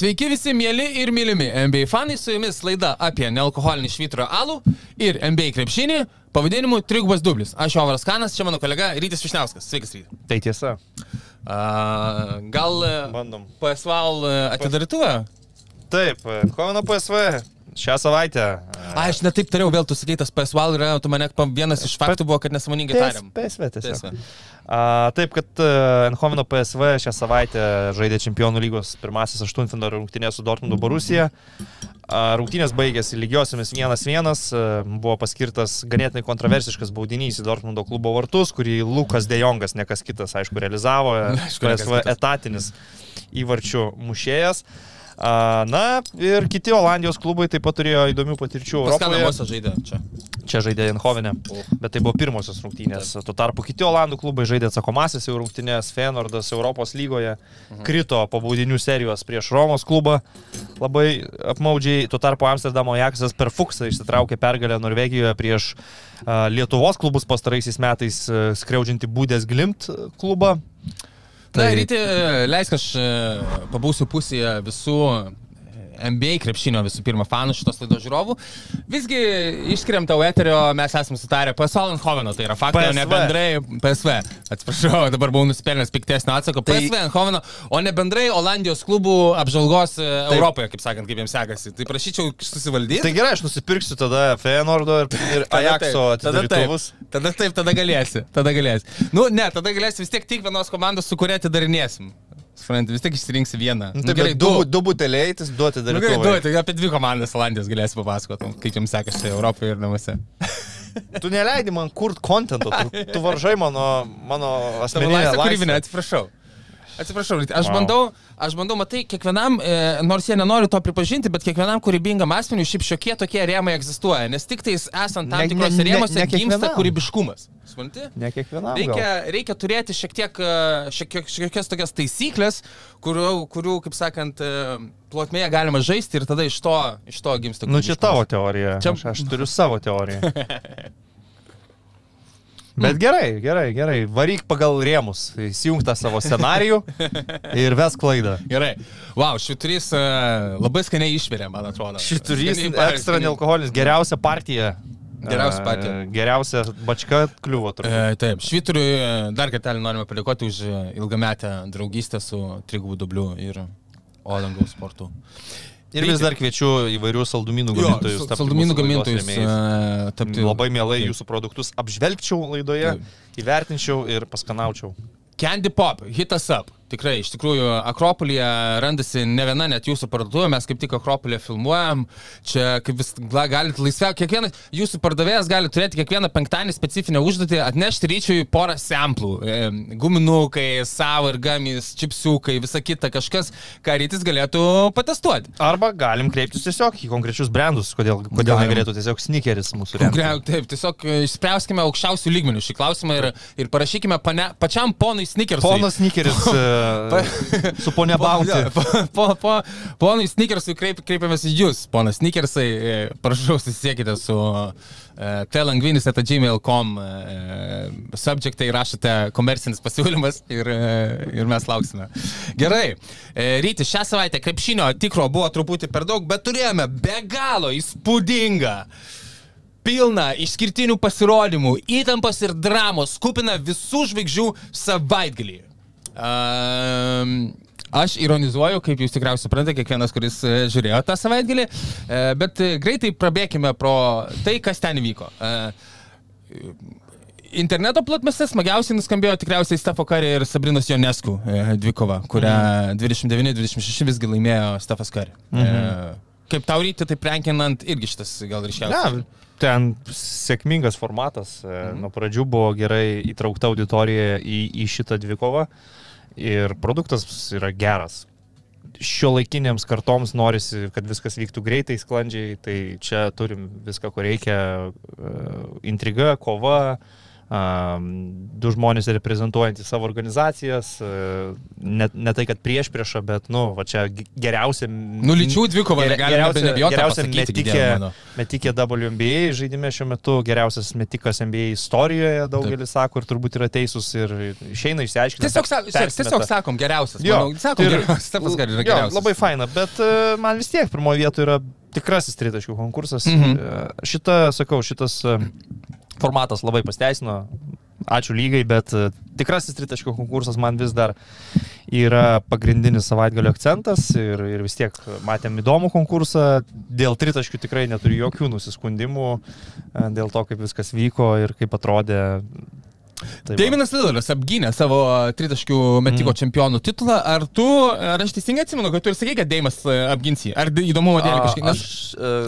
Sveiki visi mėly ir mylimi NBA fanai, su jumis laida apie nealkoholinį švyturio alų ir NBA krepšinį pavadinimu Trigubas Dublis. Aš Jovaras Kanas, čia mano kolega Rytis Višniauskas. Sveikas, Rytis. Tai tiesa. Uh, gal Bandom. PSVL atidarytuvę? Taip, Kovino PSV šią savaitę. A, aš netaip tariau, vėl tu sakai, tas PSVL yra, tu mane vienas iš faktų buvo, kad nesąmoningai tariam. PSV tiesiog. A, taip, kad Enhovino PSV šią savaitę žaidė Čempionų lygos pirmasis aštuntfinalio rungtynės su Dortmundo Borusija. Rungtynės baigėsi lygiosiomis 1-1, a, buvo paskirtas ganėtinai kontroversiškas baudinys į Dortmundo klubo vartus, kurį Lukas Dejongas, ne kas kitas, aišku, realizavo, Aišku, PSV kitas. etatinis įvarčių mušėjas. A, Na ir kiti Olandijos klubai taip pat turėjo įdomių patirčių Europoje. žaidė čia? Čia žaidė Janhovinė, bet tai buvo pirmosios rungtynės. Tuo tarpu kiti Olandų klubai žaidė atsakomasis jau rungtynės, Fenordas Europos lygoje krito po baudinių serijos prieš Romos klubą labai apmaudžiai. Tuo tarpu Amsterdamo Jaksas per Fuksą išsitraukė pergalę Norvegijoje prieš Lietuvos klubus pastaraisiais metais a, skriaudžiantį Būdės Glimt klubą. Tai Tai- ryti, leisk aš e, pabūsiu pusėje visų e, NBA krepšinio visų pirma fanų šitos laidos žiūrovų. Visgi išskiriam tau eterio, mes esame sutarę PSV Eindhoveno, tai yra faktai, o ne bendrai PSV. Atsiprašau, dabar buvau nusipelnęs piktesnio atsako. Tai- PSV Eindhoveno, o ne bendrai Olandijos klubų apžalgos e, Europoje, kaip sakant, kaip jiems sekasi. Tai prašyčiau susivaldyti. Tai gerai, aš nusipirksiu tada Fenordo ir, ir Ajaxo tada taip, atidarytuvus. tada taip, tada galėsi, tada galėsi. Nu, ne, tada galėsi vis tiek tik vienos komandos, su kuria atidarinėsim. Suprantate, vis tiek išsirinksi vieną. Nu, Nu, taip, gerai, bet du, du buteliai, tai duoti dar Nu, gerai, du, tai apie dvi komandas Olandijos galėsi papasakoti, kaip jums sekasi Europoje ir namuose. Tu neleidi man kurt kontento, tu, tu varžai mano, mano asmeninę laisvę. kūrybinę, atsiprašau. Atsiprašau, aš Wow. bandau, aš bandau, matai, kiekvienam, e, nors jie nenori to pripažinti, bet kiekvienam kūrybingam asmeniui šiaip šiokie tokie rėmai egzistuoja, nes tik tais esant tam tikrose rėmose gimsta kūrybiškumas. Supranti? Ne kiekvienam. Reikia, gal. reikia turėti šiek tiek, e, šiek tiek šiek tiek tokias taisyklės, kurių, kurių, kaip sakant, e, plotmėje galima žaisti ir tada iš to, iš to gimsta. Nu, čia tavo teorija. Čia... Aš, aš turiu savo teoriją. Bet gerai, gerai, gerai. Varyk pagal rėmus. Įsijung tą savo scenarijų ir ves klaidą. Gerai. Wow, šiturys uh, labai skaniai išvirė, man atrodo. Šiturys ekstra nealkoholinis. Geriausia partija. Geriausia E, partija. Geriausia bačka kliuvo turbūt. E, taip, švyturiui e, dar kartelį norime padėkoti už ilgametę draugystę su Trigubų dubliu ir Olangaus sportu. Ir vis dar kviečiu įvairių saldumynų gamintojus. Jo, saldumynų gamintojus e, tapti. Labai mielai jūsų produktus apžvelgčiau laidoje, įvertinčiau ir paskanaučiau. Candy Pop, hitas up. Tikrai, iš tikrųjų, Akropolyje randasi ne viena net jūsų parduotuvė, mes kaip tik Akropolyje filmuojam, čia kaip vis galite laisviau, kiekvienas jūsų pardavėjas gali turėti kiekvieną penktadienį specifinę užduotį atnešti ryčiui porą samplų. E, Guminukai, savo ir gamis, čipsiukai, visa kita, kažkas, ką rytis galėtų patestuoti. Arba galim kreiptis tiesiog į konkrečius brandus, kodėl, kodėl Galim. negalėtų tiesiog sneakeris mūsų. Gre- Taip, tiesiog e, išspręskime aukščiausių lygmenių šį klausimą ir, ir parašykime pane, pačiam ponui Snickersui. Ponas sneakeris e, su ponia Bounty. Po, po, po, ponui Snickersui kreip, kreipiamės į Jūs, ponas Snickersai, e, prašau susisiekite su uh, telangvinis.gmail.com uh, subjektai rašote komercinis pasiūlymas ir, uh, ir mes lauksime. Gerai, e, ryti šią savaitę krepšinio tikro buvo truputį per daug, bet turėjome be galo įspūdingą pilna išskirtinių pasirodymų, įtampos ir dramos, kupina visų žvaigždžių savaitgalį. Um, aš ironizuoju, kaip jūs tikriausiai suprantate, kiekvienas, kuris e, žiūrėjo tą savaitgalį, e, bet e, greitai prabėkime pro tai, kas ten įvyko. E, Interneto platmėse smagiausiai nuskambėjo tikriausiai Stefo Kari ir Sabrinos Jonesku dvikova, kurią 29-26 visgi laimėjo Stefas Kari. E, kaip tau ryti, tai prenkinant irgi šitas gal ryškiausias. Ne, ten sėkmingas formatas. Mhm. Nuo pradžių buvo gerai įtraukta auditorija į, į šitą dvikovą ir produktas yra geras. Šio laikinėms kartoms norisi, kad viskas vyktų greitai, sklandžiai, tai čia turim viską, ko reikia. e, Intriga, kova, Um, du žmonės reprezentuojantys savo organizacijas, uh, ne, ne tai, kad prieš priešą, bet, nu, va čia ge- geriausia... Nu, lyčių dvikova, geriausia pasakyti, metikė, metikė WNBA žaidime šiuo metu, geriausias metikas NBA istorijoje, daugelis sako ir turbūt yra teisūs ir išeina išsiaiškinti. Tiesiog, sa- tiesiog sakom, geriausias. Jo, Manau, sakom, ir- geriausias. Yra Jo, geriausias. labai faina, bet e, man vis tiek pirmoje vietoje yra tikrasis tritaškių konkursas. Mhm. E, Šita, sakau, šitas e, formatas labai pasteisino. Ačiū lygai, bet e, tikrasis tritaškių konkursas man vis dar yra pagrindinis savaitgalio akcentas ir, ir vis tiek matėm įdomų konkursą. Dėl tritaškių tikrai neturiu jokių nusiskundimų, e, dėl to, kaip viskas vyko ir kaip atrodė. Tai. Davinas Lillardas apgynė savo tritaškių metiko mm. čempionų titulą. Ar tu, ar aš teisingai atsimenu, kad tu ir sakai, kad Deimas e, apgins jį? Ar dėlį A, kažkaip? Nes Aš,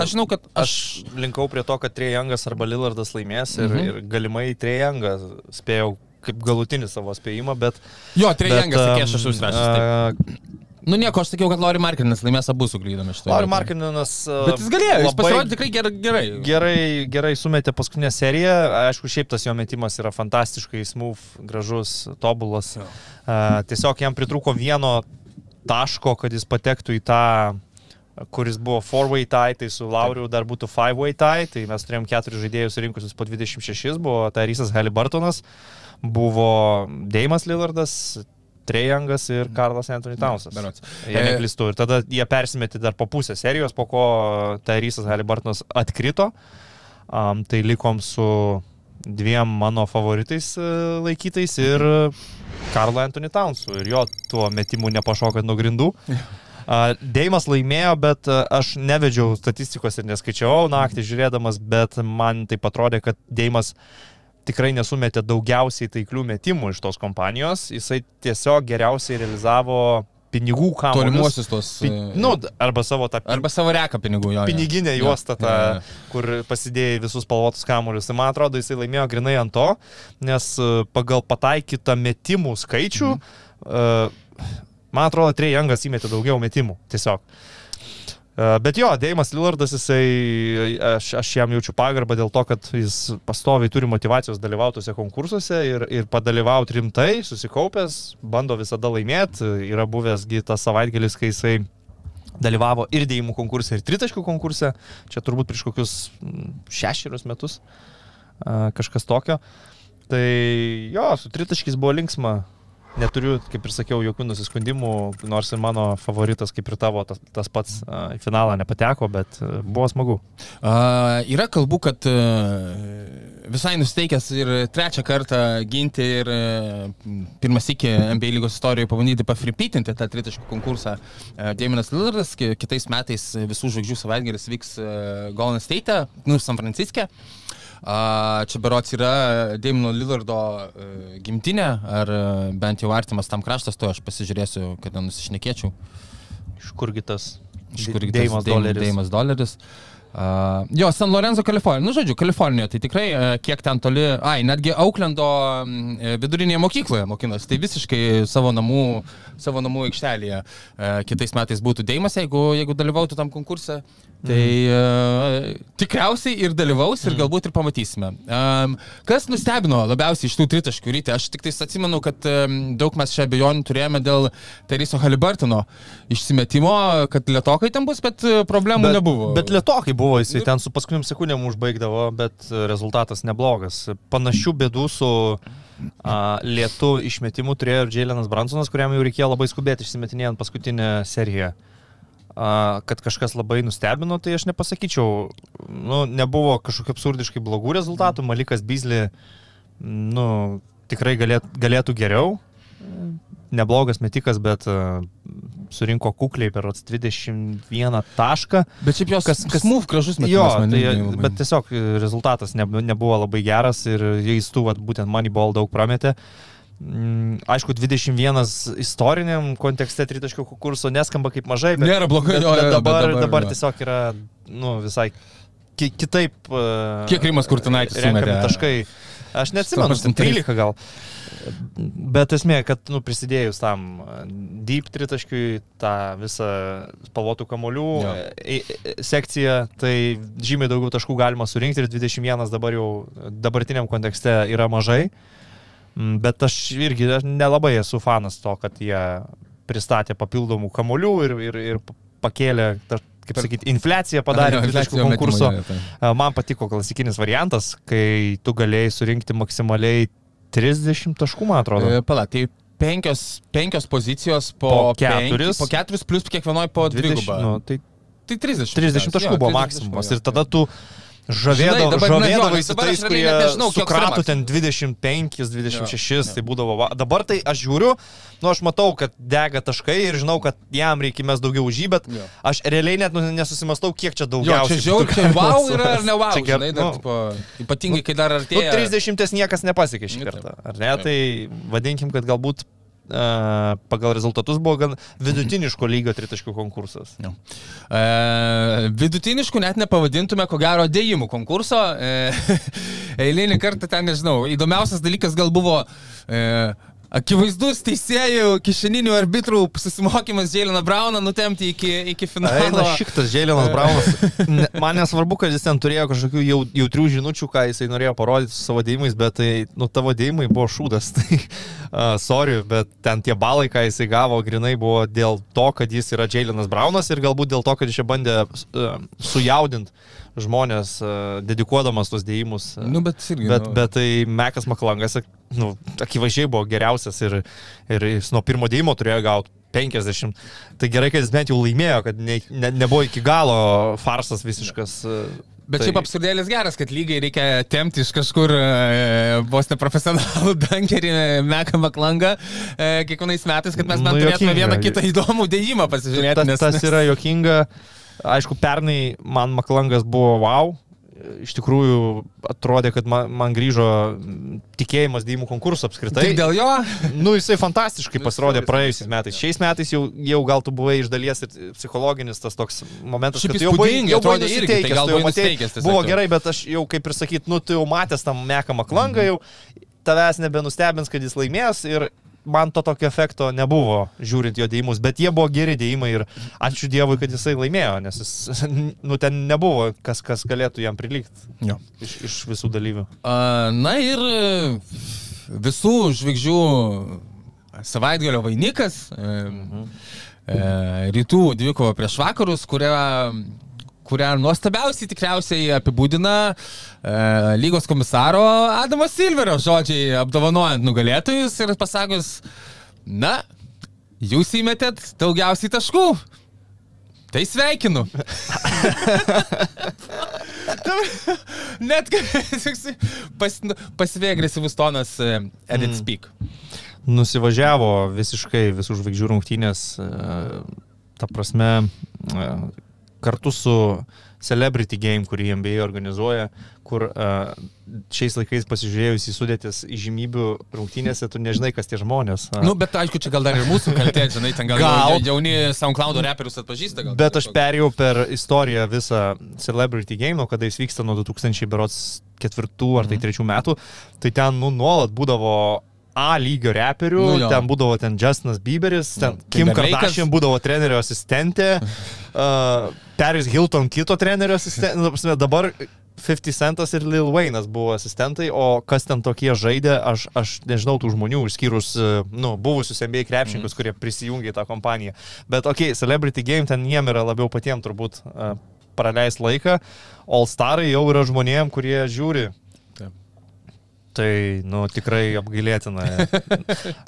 aš žinau, kad Aš aš... linkau prie to, kad Trejangas arba Lillardas laimės ir, Mhm. ir galimai Trejangas spėjau kaip galutinį savo spėjimą, bet... Jo, Trejangas sakė, aš esu užsirašęs. Nu nieko, aš sakiau, kad Lori Markinas laimės abu suklydami šitą. Lauri Markininas... uh, Bet jis galėjo, jis pasirodė tikrai gerai. gerai. Gerai, gerai sumetė paskutinę seriją. Aišku, šiaip tas jo metimas yra fantastiškai smooth, gražus, tobulas. Uh, tiesiog jam pritruko vieno taško, kad jis patektų į tą kuris buvo four-way tie, tai su Lauriu dar būtų five-way tie, tai mes turėjom keturis žaidėjus rinkusius po 26, buvo Tairysas Halibartonas, buvo Deimas Lillardas, Trejangas ir Karlas Anthony Townsas. Berods. Jei E, neklystu. Ir tada jie persimetė dar po pusę serijos, po ko Tairysas Halibartonas atkrito. Um, tai likom su dviem mano favoritais e, laikytais ir Karlo Anthony Townsu. Ir jo tuo metimu nepašokant nuo grindų. Deimas laimėjo, bet a, aš nevedžiau statistikos ir neskaičiavau naktį žiūrėdamas, bet man tai atrodė, kad Deimas tikrai nesumetė daugiausiai taiklių metimų iš tos kompanijos. Jisai tiesiog geriausiai realizavo pinigų kamuolius. Tolimuosius tos. Pi, e, nu, arba savo tą Arba savo reką pinigų jo. piniginę Jo, juostą, tą, jo, jo. kur pasidėjai visus spalvotus kamuolius. Tai man atrodo, jisai laimėjo grinai ant to, nes e, pagal pataikytą metimų skaičių, mm. man atrodo, Trejangas įmetė daugiau metimų. Tiesiog. Bet jo, Deimas Lillardas, jisai, aš, aš jam jaučiu pagarbą dėl to, kad jis pastoviai turi motivacijos dalyvauti tose konkursuose ir, ir padalyvauti rimtai, susikaupęs, bando visada laimėti. Yra buvęsgi tas savaitgelis, kai jisai dalyvavo ir dėjimų konkurse, ir tritaškių konkurse. Čia turbūt prieš kokius šešerius metus kažkas tokio. Tai jo, su tritaškiais buvo linksma. Neturiu, kaip ir sakiau, jokių nusiskundimų, nors ir mano favoritas, kaip ir tavo, tas, tas pats a, į finalą nepateko, bet a, buvo smagu. Uh, yra kalbų, kad visai nusteikęs ir trečią kartą ginti ir pirmas iki NBA lygos istorijoje pabandyti pafripitinti tą tritaškų konkursą. Daminas Lillardas ki- kitais metais visų žvaigždžių savaitgalis vyks Golden State, nu, San Franciske. Uh, čia berots yra Damino Lillardo uh, gimtinė, ar uh, bent jau artimas tam kraštas, to aš pasižiūrėsiu, kada nusišnekėčiau. Iš kurgi tas Iš kur Deimas doleris. Deimas doleris. Uh, jo, San Lorenzo, Kalifornija. Nu, žodžiu, Kalifornija, tai tikrai uh, kiek ten toli. Ai, netgi Auklendo mm, vidurinėje mokykloje mokinas. Tai visiškai savo namų, savo namų aikštelėje. Uh, kitais metais būtų Deimas, jeigu, jeigu dalyvautų tam konkurse. Tai uh, tikriausiai ir dalyvaus ir galbūt ir pamatysime. Um, kas nustebino labiausiai iš tų tritaškių ryte? Aš tik tais atsimenu, kad um, daug mes čia abejonių turėjome dėl Teriso Halibartino išsimetimo, kad lietokai ten bus, bet uh, problemų bet, nebuvo. Bet lietokai buvo, jisai ten su paskutiniam sekundėm užbaigdavo, bet e, rezultatas neblogas. Panašių bėdų su a, lietu išmetimu turėjo ir Džielinas Bransonas, kuriam jau reikėjo labai skubėti išsimetinėjant paskutinę seriją. A, kad kažkas labai nustebino, tai aš nepasakyčiau. Nu, nebuvo kažkokių absurdiškai blogų rezultatų. Malikas Bizli nu, tikrai galėt, galėtų geriau. Neblogas metikas, bet surinko kukliai per 21 tašką. Bet šiaip jos Kas- kas, move gražus Jo, metimas. man tai, labai- bet tiesiog rezultatas ne, nebuvo labai geras ir jais tų, vat, būtent Moneyball daug prametė. Mm, Aišku, 21 istoriniam kontekste tritaškių konkurso neskamba kaip mažai, bet, Nėra blogai, bet, bet bet dabar, dabar, dabar jo. tiesiog yra nu, visai ki kitaip. uh, Kiek Rimas Kurtinaitis sumetė? taškai. Aš neatsimenu, Su 13 gal. Bet esmė, kad nu, prisidėjus tam a, deep tritaškiui, tą visą spalvotų kamolių Jo. e, e, sekciją, tai žymiai daugiau taškų galima surinkti ir 21 dabar jau dabartiniam kontekste yra mažai. Mm, Bet aš irgi aš nelabai esu fanas to, kad jie pristatė papildomų kamolių ir, ir, ir pakėlė, ta, kaip sakyti, infliaciją padarė Jo, infliacijos konkurso. metimo, jo. A, Man patiko klasikinis variantas, kai tu galėjai surinkti maksimaliai 30 taškų, man atrodo. E, Pala, tai penkios, penkios pozicijos po, Po penki- keturis. po keturis, plus kiekvienoje po 20, dvigubą. nu, tai tai 30. 30 taškų Jo, buvo 30 maksimumas. taškų, Ir jo. tada tu žavėdavai Žinai, nes su tais, kurie nežinau, sukratų ten 25, 26, tai būdavo. Va. Dabar tai aš žiūriu, nu aš matau, kad dega taškai ir žinau, kad jam reikia mes daugiau už jį, bet Jo. aš realiai net nu, nesusimastau, kiek čia Jo, daugiausiai. čia būtų čia wow yra ar ne wow, Čia žinai, dar, nu, tipo, ypatingai, kai dar Nu, artėja. 30 niekas nepasiekė šį Nu, kartą, ar ne? Tai vadinkim, kad galbūt pagal rezultatus buvo gan vidutiniško lygio tritaškių konkursas. Jo. E, vidutiniškų net nepavadintume, ko gero, dėjimų konkurso. E, eilinį kartą ten, nežinau, įdomiausias dalykas gal buvo e, akivaizdus teisėjų, kišeninių arbitrų susimokymas Džėliną Brauną nutemti iki, iki finalo. Eina šiktas Džėlinas Braunas. Ne- Man nesvarbu, kad jis ten turėjo kažkokių jau, jautrių žinučių, ką jisai norėjo parodyti su savo dėjimais, bet tai, nu, tavo dėjimai buvo šūdas. Tai, uh, sorry, bet ten tie balai, ką jisai gavo, grinai buvo dėl to, kad jis yra Džėlinas Braunas ir galbūt dėl to, kad jis čia bandė uh, sujaudinti žmonės, uh, dedikuodamas tos dėjimus. Uh, Nu, bet irgi. Bet, nu, bet tai Mekas Maklangas, nu, akivaizdžiai buvo geriausias ir, ir jis nuo pirmo dėjimo turėjo gauti 50. Tai gerai, kad jis bent jau laimėjo, kad ne, ne, nebuvo iki galo farsas visiškas. Bet tai, šiaip absurdėlis geras, kad lygiai reikia temti iš kažkur e, vos neprofesionalų dankerį Meką Maklangą e, kiekvienais metais, kad mes Nu, bent turėtume juokinga. vieną kitą įdomų dėjimą pasižiūrėti. tas, tas yra jokinga. Aišku, pernai man Maklangas buvo wow. Iš tikrųjų, atrodė, kad man, man grįžo tikėjimas dėjimų konkurso apskritai. Tik dėl jo. Nu, jisai fantastiškai Nu, pasirodė praėjusiais metais. Šiais metais jau, jau gal tu buvai iš dalies ir psichologinis tas toks momentas, Šiaip kad jau buvai, jau buvai tai nusiteikęs, tu jau tiesiog Buvo gerai, bet aš jau kaip ir sakyt, nu, tu jau matęs tam mekamą klangą, jau tavęs nebenustebins, kad jis laimės ir man to tokio efekto nebuvo, žiūrint jo dėjimus, bet jie buvo geri dėjimai ir ačiū Dievui, kad jisai laimėjo, nes jis, nu, ten nebuvo, kas, kas galėtų jam prilygti Jo. iš, iš visų dalyvių. Na ir visų žvaigždžių savaitgalio vainikas. E, e, rytų dvikova prieš vakarus, kurią kurią nuostabiausiai tikriausiai apibūdina e, lygos komisaro Adamo Silverio žodžiai apdovanojant nugalėtojus ir pasakus, na, jūs įmetėt daugiausiai taškų. Tai sveikinu. Net pas, pasivėjo agresyvus tonas uh, Edit Mm. Speak. nusivažiavo visiškai visų žvaigždžių rungtynės, e, ta prasme, e, kartu su Celebrity Game, kurį MBA organizuoja, kur e, šiais laikais pasižiūrėjus į sudėtis įžymybių rungtynėse, tu nežinai, kas tie žmonės. A, Nu, bet aišku, čia gal dar ir mūsų kaltė, žinai, ten gal, Gal. jauni SoundCloud reperius atpažįsta. Gal, Bet aš perėjau per istoriją visą Celebrity Game, nuo kada jis vyksta nuo 2000 berots ketvirtų ar tai Mhm. trečių metų, tai ten nu, nuolat būdavo A lygio reperių, Nu jo. ten būdavo ten Justinas Bieberis, ten Nu, Kim Timberlake'as. Kardashian būdavo trenerio asistentė, uh, Paris Hilton kito trenerio asistentė, nu, dabar 50 Centas ir Lil Wayne'as buvo asistentai, o kas ten tokie žaidė, aš, aš nežinau tų žmonių, išskyrus, e, nu, buvusius MBA krepšininkus, mm. kurie prisijungė į tą kompaniją. Bet, okei, okay, Celebrity Game ten jiem yra labiau patiems turbūt uh, praleis laiką, All Starai jau yra žmonėm, kurie žiūri. Tai, nu, tikrai apgailėtina.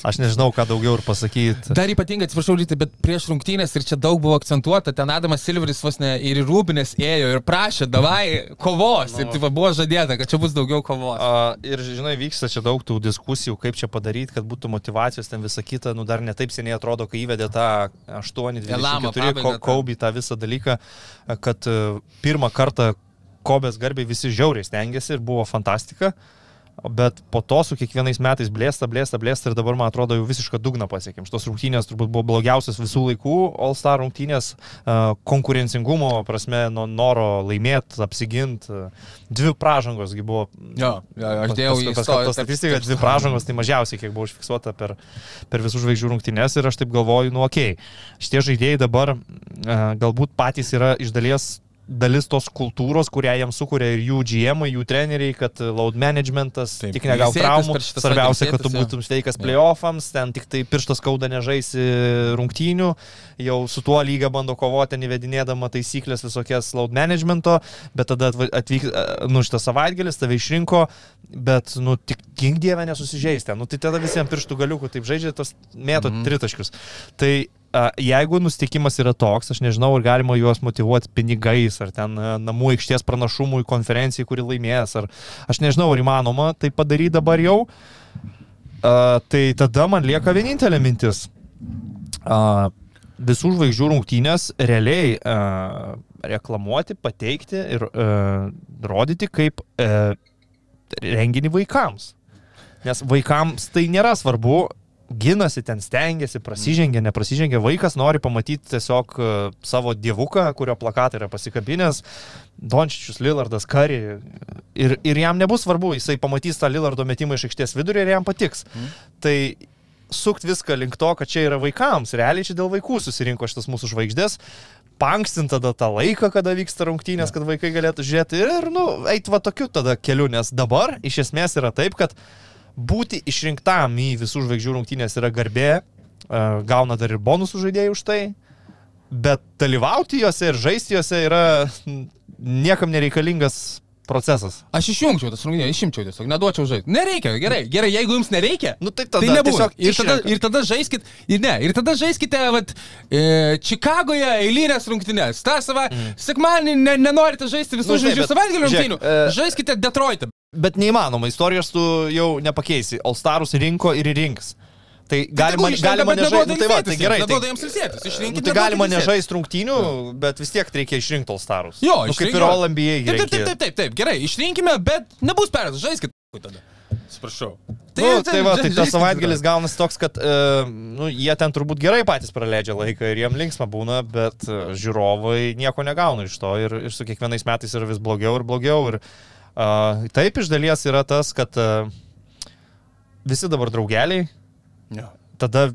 Aš nežinau, ką daugiau ir pasakyti. Dar ypatingai, atsiprašau, ryte, bet prieš rungtynės ir čia daug buvo akcentuota, ten Adamas Silveris vos ne ir į Rūbinės ėjo ir prašė, davai, kovos. Nu. Ir tai buvo žadėta, kad čia bus daugiau kovos. A, ir, žinai, vyksta čia daug tų diskusijų, kaip čia padaryti, kad būtų motivacijos, ten visa kita, nu dar netaip seniai atrodo, kai įvedė tą 8-24 Elamą pabaigą, tą. Kaubį tą visą dalyką, kad e, pirmą kartą Kobės garbiai visi žiauriai stengiasi ir buvo fantastika. Bet po to su kiekvienais metais blėsta, blėsta, blėsta ir dabar, man atrodo, jau visišką dugną pasiekėm. Šitos rungtynės turbūt buvo blogiausias visų laikų All Star rungtynės, konkurencingumo prasme, nuo noro laimėti, apsiginti. Dvi pražangosgi buvo. Jo, jo, aš dėjau į statistiką, dvi pražangos, tai mažiausiai, kiek buvo užfiksuota per, per visų žvaigždžių rungtynės ir aš taip galvoju, nu okei, okay, šitie žaidėjai dabar galbūt patys yra iš dalies dalis tos kultūros, kurią jiems sukuria ir jų GM, jų treneriai, kad load managementas, Taip, tik negauk traumų, svarbiausia, kad tu būtum sveikas playoffams, ten tik tai pirštas skauda nežaisi rungtynių, jau su tuo lyga bando kovoti, nevedinėdama taisyklės visokias load managemento, bet tada atvyk, nu šitas savaitgalis tave išrinko, bet, nu, tik gink dievę nesusižeisti, nu, tai tada visiems pirštų galiukų taip žaidžia, tos mėto Mhm. tritaškius. Tai jeigu nusteikimas yra toks, aš nežinau, ar galima juos motivuoti pinigais, ar ten namų aikštės pranašumui konferencijai, kuri laimės, ar aš nežinau, ar įmanoma tai padaryti dabar jau. A, tai tada man lieka vienintelė mintis. A, visų žvaigždžių rungtynės realiai a, reklamuoti, pateikti ir a, rodyti kaip a, renginį vaikams. Nes vaikams tai nėra svarbu, ginasi ten, stengiasi, prasižengia, neprasižengia. Vaikas nori pamatyti tiesiog e, savo dievuką, kurio plakatai yra pasikabinęs, Dončičius, Lillardas, Kari. Ir, ir jam nebus svarbu, jisai pamatys tą Lillardo metimą iš aikštės vidurio ir jam patiks. Mm. Tai sukt viską link to, kad čia yra vaikams. Realiai čia dėl vaikų susirinko šitas mūsų žvaigždės. Pankstint tada tą laiką, kada vyksta rungtynės, kad vaikai galėtų žiūrėti ir, nu, eit va tokiu tada keliu, nes dabar iš esmės yra taip, kad būti išrinktam į visų žvaigždžių rungtynės yra garbė, e, gauna dar ir bonusų žaidėjai už tai, bet dalyvauti juose ir žaisti juose yra niekam nereikalingas procesas. Aš išjungčiau tas rungtynės, išimčiau tiesiog, neduočiau žaisti. Nereikia, gerai, gerai, jeigu jums nereikia. Nu, tai tada tai tiesiog Ir tada, ir tada žaiskit, ir ne, ir tada žaiskite, vat, e, Čikagoje eilinės rungtynės. Ta sava, mm. sekmanį ne, nenorite žaisti visų Nu, bet savaitgalių rungtynių. e, Žaiskite Detroitą. Bet neįmanoma, istorijos tu jau nepakeisi. Alstarus rinko ir rinks. Tai galima, išrenka, galima nežaisti. Nu, tai va, tai gerai. Tai, išrinkit, nu, tai galima nežaisti rungtynių, bet vis tiek reikia išrinkti Alstarus. Jo, nu, kaip ir NBA. Taip, taip, taip, taip, taip, gerai, išrinkime, bet nebus perėtas, žaiskit. Atsiprašau. Tai, nu, tai, va, tai tas savaitgalis gaunasi toks, kad uh, nu, jie ten turbūt gerai patys praleidžia laiką ir jiem linksma būna, bet uh, žiūrovai nieko negauna iš to ir, ir su kiekvienais metais yra vis blogiau ir blogiau. Ir, uh, taip iš dalies yra tas, kad visi dabar draugeliai, Jo. tada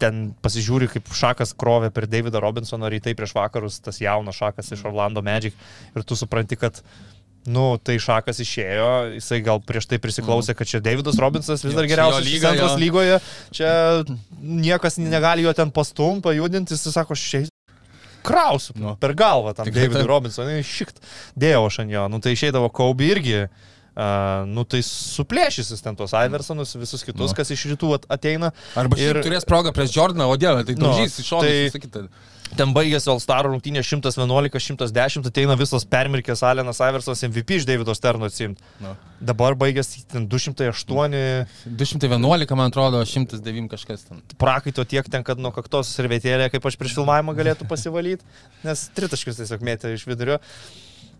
ten pasižiūri, kaip Šakas krovė per Davidą Robinsoną rytai prieš vakarus, tas jaunas Šakas iš Orlando Magic ir tu supranti, kad Nu, tai Šakas išėjo, jisai gal prieš tai prisiklausė, kad čia Davidas Robinsonas vis dar geriausias lyga, centras jo. lygoje, čia niekas negali jo ten pastum, pajudinti, jis sako, krausiu Nu. per galvą tam Davidui. Robinsonui, šikt, dėjau aš ant jo, nu tai išeidavo Kobe irgi. Uh, nu tai suplėšys jis ten tuos Iversonus, visus kitus, Nu. kas iš rytų at- ateina. Arba ir turės progą prieš Jordaną, o dieve, tai Nu, daužys iš šono. Tai... Ten baigėsi All Star rungtynė 111-110, ateina visas permirkęs Alenas Iversonas MVP iš Davido Sterno atsimti. Nu. Dabar baigėsi ten 208 211, man atrodo, 109 kažkas ten. prakaito tiek ten, kad nuo kaktos servetėlė, kaip aš prieš filmavimą galėtų pasivalyti, nes tritaškius tiesiog mėtė iš vidurio.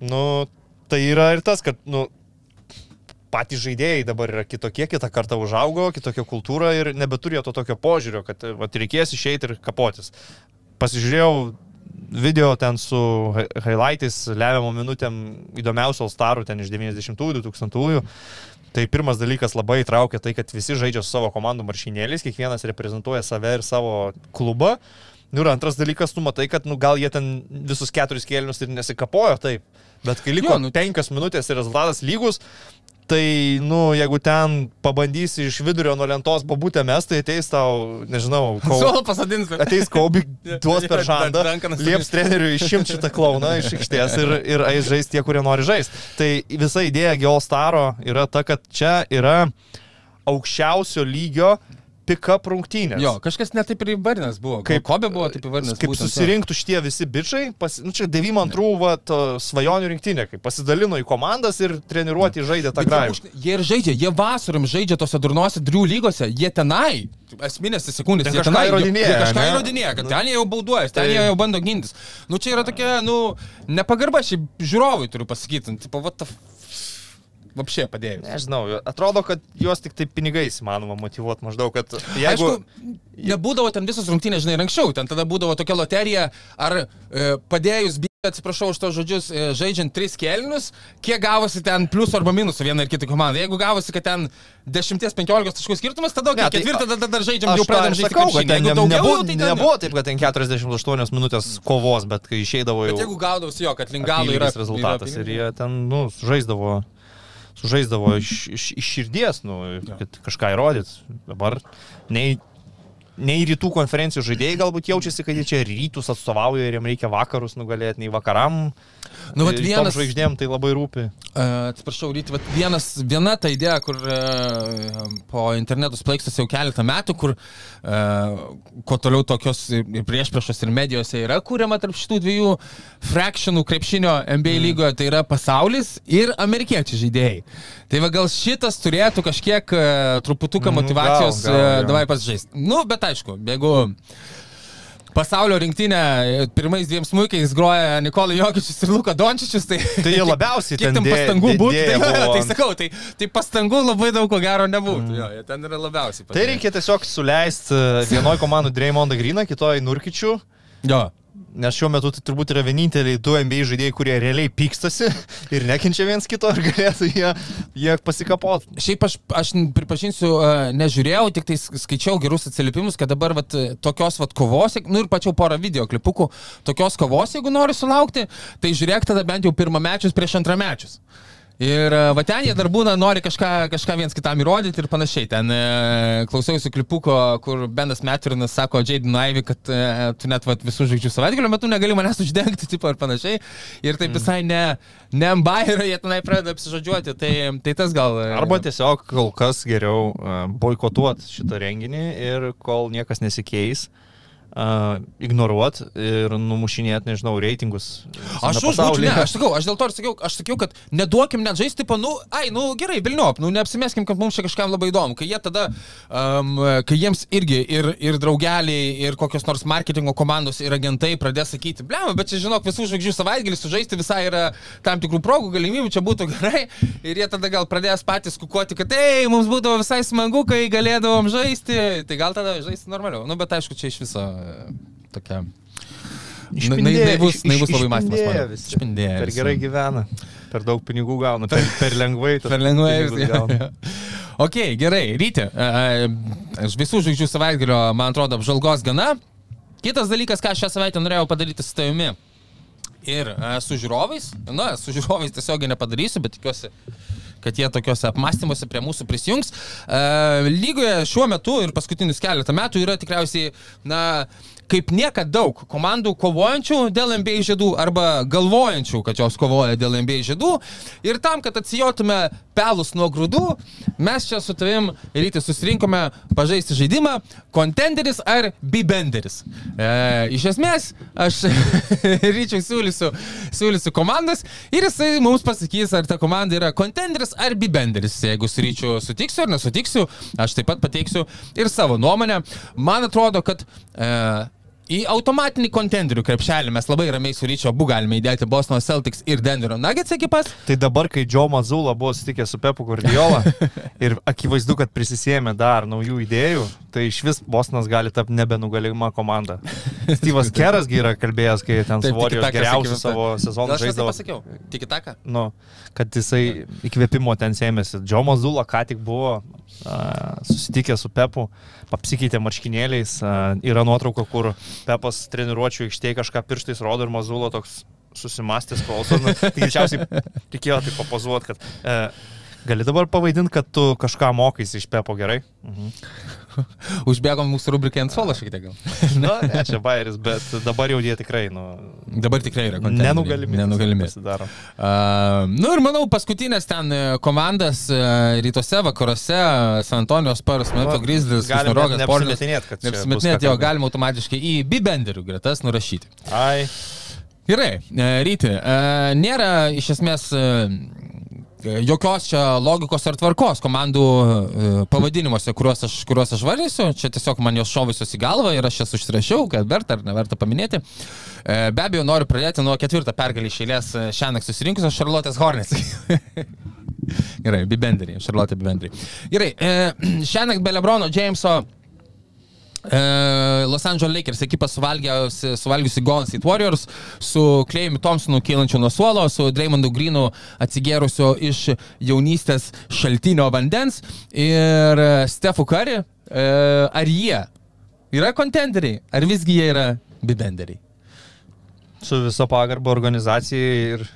Nu, tai yra ir tas, kad, nu, patys žaidėjai dabar yra kitokie, kitą kartą užaugo, kitokia kultūra ir nebeturėjo to tokio požiūrio, kad vat, reikės išeiti ir kapotis. Pasižiūrėjau video ten su hi- highlightais, lemiamom minutėm įdomiausių Alstarų ten iš 90-ųjų, 2000-ųjų. Tai pirmas dalykas labai įtraukia tai, kad visi žaidžia su savo komandų maršinėliais, kiekvienas reprezentuoja save ir savo klubą. Nu ir antras dalykas, tu matai, kad nu, gal jie ten visus keturis kėlinius ir nesikapojo taip, bet kai liko Jo, nu- penkias minutės ir rezultatas lygus, tai, nu, jeigu ten pabandysi iš vidurio nuo lentos babutę mes, tai ateis tau, nežinau, kol, pasadins. ateis Kobe, duos per žandą, lieps treneriui išimti šitą klauną iš aikštės ir, ir eis žaisti tie, kurie nori žaisti. Tai visa idėja Geo Staro yra ta, kad čia yra aukščiausio lygio pick-up rungtynės. Jo, kažkas netaip ir įvardinęs buvo. Kaip- Kobe buvo taip įvardinęs. Kaip susirinktų šitie visi bičiai, pas, nu, čia 92 vat, svajonių rinktinė, kaip pasidalino į komandas ir treniruoti žaidė tą Bet jie, ir žaidžia, jie vasarom žaidžia tose durnose drių lygose, jie tenai, esminės sekundės, Ten jie tenai įrodinėja, jie kažką ne? įrodinėja, kad ten jie jau bauduojas, ten Tai- jie jau bando gintis. Nu čia yra tokia, nu, nepagarba šiaip žiūrovui turiu pasakyti, nu, tipo, what the Vapšė padėjus. Nežinau, atrodo, kad juos tik tai pinigais įmanoma motivuoti maždaug, kad jeigu... Aišku, nebūdavo ten visos rungtynės, žinai, ir anksčiau, ten tada būdavo tokia loterija, ar e, padėjus, atsiprašau už tos žodžius, e, žaidžiant tris kelnius, kiek gavosi ten pliusų arba minusų vienai ir kitai komandai. Jeigu gavosi, kad ten 10-15 taškų skirtumas, tada Ne, okay, tai ketvirtą tada dar žaidžiam, jau pradedam žaisti sakau, kad ten ne- daugiau, nebuvo, tai ten nebuvo taip, kad ten 48 minutės kovos, bet kai išeidavo jau... Bet jeigu gaudavus jo, kad link galo yra rezultatas yra ir jie ten, nu, žaisdavo, sužaisdavo iš, iš, iš širdies, nu, kad kažką įrodyt. Dabar nei, nei rytų konferencijų žaidėjai galbūt jaučiasi, kad jie čia rytus atstovauja ir jiems reikia vakarus nugalėti, nei vakaram. Nu, vat vienas- žvaigždėm tai labai rūpi. E, Atsiprašau, ryti, bet vienas, viena ta idėja, kur e, po internetu splaikstosi jau keletą metų, kur e, kuo toliau tokios ir ir priešpriešos ir medijose yra kūriama tarp šitų dviejų frakšionų krepšinio NBA mm. lygoje, tai yra pasaulis ir amerikiečiai žaidėjai. Tai va gal šitas turėtų kažkiek e, truputuką Mm, motivacijos, gal, gal, e, jo. davai pasižaisti. Nu, bet aišku, jeigu pasaulio rinktinė e, pirmais dviem smūkiais groja Nikolai Jokičius ir Luka Dončičius, tai... Tai jie labiausiai Kiek ten ten pastangų būtų, tai, jo, jo, tai sakau, tai, tai pastangų labai daug ko gero nebūtų. Mm. Jo, jie ten yra labiausiai. Tai reikia tiesiog suleisti vienoj komandai Dreymondą Griną, kitoj Nurkičių. Jo. Nes šiuo metu tai turbūt yra vieninteliai du NBA žaidėjai, kurie realiai pykstasi ir nekenčia viens kito ir galėtų jie, jie pasikapot. Šiaip aš, aš pripažinsiu, e, nežiūrėjau, tik tai skaičiau gerus atsiliepimus, kad dabar vat, tokios vat, kovos, nu ir pačiau porą video klipukų, tokios kovos, jeigu nori sulaukti, tai žiūrėk tada bent jau pirmamečius prieš antramečius. Ir e, va ten jie dar būna, nori kažką, kažką viens kitam įrodyti ir panašiai. Ten e, klausiausi klipuko, kur Benas Metrinas sako Jaden Ivy, kad e, tu net vat, visų žvaigždžių savaitgalio metu negali manęs uždengti, tipo ir panašiai. Ir taip visai ne, ne ambairo, jie tenai pradeda apsižodžiuoti. Tai, tai tas gal... e, Arba tiesiog kol kas geriau boikotuot šitą renginį ir kol niekas nesikeis, uh, ignoruot ir numušinėt, nežinau, reitingus. Aš už, ne, aš sakau, aš dėl to ir sakiau, aš sakiau, kad neduokim net žaisti, tipo, nu, ai, nu gerai, Vilniop, nu neapsimeskim, kad mums čia kažkam labai įdomu, kai jie tada, um, kai jiems irgi ir, ir draugeliai, ir kokios nors marketingo komandos ir agentai pradės sakyti, blem, bet čia žinok, visų žvaigždžių savaitgalį sužaisti visai yra tam tikrų progų, galimybių, čia būtų gerai, ir jie tada gal pradės patys kukuoti, kad, ei, mums būdavo visai smagu, kai galėdavom žaisti, tai gal tada žaisti normaliau, nu, bet aišku, čia iš viso tokia... Išpindėję- naivus, naivus labai mąstymas. Išpindėję Per gerai gyvena, per daug pinigų gauna, per, per lengvai. Per lengvai. gauna. jo. Ok, gerai, ryti. Iš visų žvaigždžių savaitgalio, man atrodo, apžalgos gana. Kitas dalykas, ką šią savaitę norėjau padaryti su tavimi. Ir su žiūrovais. Na, su žiūrovais tiesiogiai nepadarysiu, bet tikiuosi, kad jie tokiuose apmąstymuose prie mūsų prisijungs. E, lygoje šiuo metu ir paskutinius keletą metų yra tikriausiai, na, kaip niekada daug komandų kovojančių dėl NBA žiedų arba galvojančių, kad jos kovoja dėl NBA žiedų. Ir tam, kad atsijotume pelus nuo grūdų, mes čia su tavim ryte susirinkome pažaisti žaidimą kontenderis ar bibenderis. E, iš esmės, aš ryčiau siūlysiu, siūlysiu komandas ir jisai mums pasakys, ar ta komanda yra kontenderis ar bibenderis. Jeigu su ryčiu sutiksiu ar nesutiksiu, aš taip pat pateiksiu ir savo nuomonę. Man atrodo, kad e, Į automatinį kontenderių krepšelį mes labai ramiai su Ryčio abu galime įdėti Bostono Celtics ir Denverio Nuggets ekipas. Tai dabar, kai Joe Mazula buvo sutikęs su Pepu Guardiola ir akivaizdu, kad prisisėmė dar naujų idėjų, tai iš vis Bostonas gali tapti nebenugalima komanda. Steve'as Kerasgi yra kalbėjęs, kai ten geriausiu sakykime, savo sezoną Gal aš tai pasakiau? Tik tą ką? Nu, kad jisai įkvėpimo ten sėmėsi. Joe Mazula ką tik buvo uh, susitikęs su Pepu, apsikeitė marškinėliais. Uh, yra nuotrauka, kur Pepas treniruočio aikštėje kažką pirštais rodo ir Mazula toks susimastęs klauso. Nu, tai greičiausiai reikėjo tai papozuoti, kad uh, gali dabar pavaidinti, kad tu kažką mokais iš Pepo gerai. Mhm. Užbėgom mūsų rubrikai ant suolo šiek tiek gal. Na, ne, čia bairis, bet dabar jau jie tikrai, nu, Dabar tikrai yra kontenderiai. nenugalimi. Nenugalimi. Uh, nu ir manau, paskutinės ten e, komandas uh, rytuose, vakaruose, San Antonijos Spurs, Memphis Grizzlies, Galim Rogas, net Portland. neapsimetinėt, kad čia bus Neapsimetinėt, ką jo galima automatiškai į bibenderių gretas nurašyti. Ai, Gerai, e, ryti. Nėra iš esmės jokios čia logikos ar tvarkos komandų e, pavadinimuose, kuriuos aš, kuriuos aš vardysiu. Čia tiesiog man jos šovusios į galvą ir aš jas užsirašiau, kad verta ar neverta paminėti. E, Be abejo, noriu pradėti nuo ketvirtą pergalį iš eilės šią naktį susirinkusios Charlotte's Hornets. Gerai, Bibenderiai, Charlotte Bibenderiai. Gerai, e, šiandien be Lebrono Jameso e, Los Angeles Lakers ekipa suvalgiusi, suvalgiusi Golden State Warriors su Klejumi Thompsonu kylančiu nuo suolo, su Dreymondu Greenu atsigėrusiu iš jaunystės šaltinio vandens ir e, Stefu Curry. E, ar jie yra kontenderiai, ar visgi jie yra bibenderiai? Su viso pagarbo organizacijai ir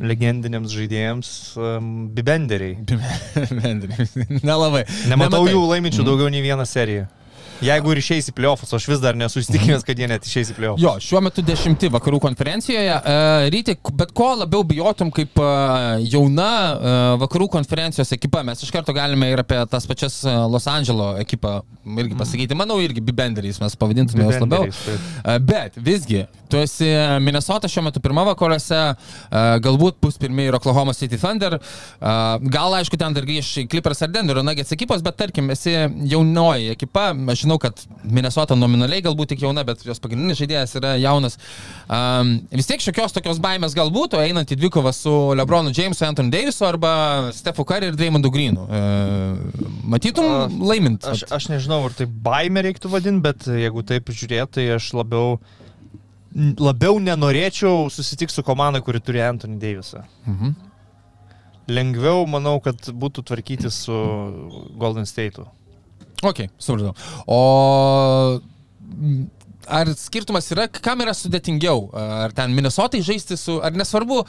legendiniams žaidėjams um, bibenderiai. Bibenderiai. Nelabai. Nematau Nematai. jų laiminčių daugiau nei vieną seriją. Jeigu ir išeis į playoffs, aš vis dar nesu įsitikinęs, kad jie net išeis į playoffs. Jo, šiuo metu dešimti vakarų konferencijoje. Uh, Ryti, bet ko labiau bijotum kaip uh, jauna uh, vakarų konferencijos ekipa, mes iš karto galime ir apie tas pačias Los Andželo ekipą irgi pasakyti. Manau, irgi bibenderiais mes pavadintume juos labiau. Bet visgi, tu esi Minnesota šiuo metu pirma vakaruose, galbūt bus pirmieji ir Oklahoma City Thunder. Gal, aišku, ten dar grįž Clippers ar Denverio Nuggets ekipos, bet tarkim, esi jaunoji ekipa. Aš žinau, kad Minnesota nominaliai galbūt tik jauna, bet jos pagrindinis žaidėjas yra jaunas. Um, vis tiek šiokios tokios baimės galbūt, o einant į dvikovą su Lebronu Jamesu, Anthony Davisu arba Stefu Curry ir Dreymondu Greenu. Uh, matytum A, laimint. Aš, aš nežinau, ar tai baime reiktų vadinti, bet jeigu taip žiūrėt, tai aš labiau, labiau nenorėčiau susitikti su komanda, kuri turi Anthony Davisą. Mhm. Lengviau, manau, kad būtų tvarkyti su Golden State'u. Ok, supratau. O m, ar skirtumas yra, kam yra sudėtingiau? Ar ten Minnesotai žaisti su, ar nesvarbu,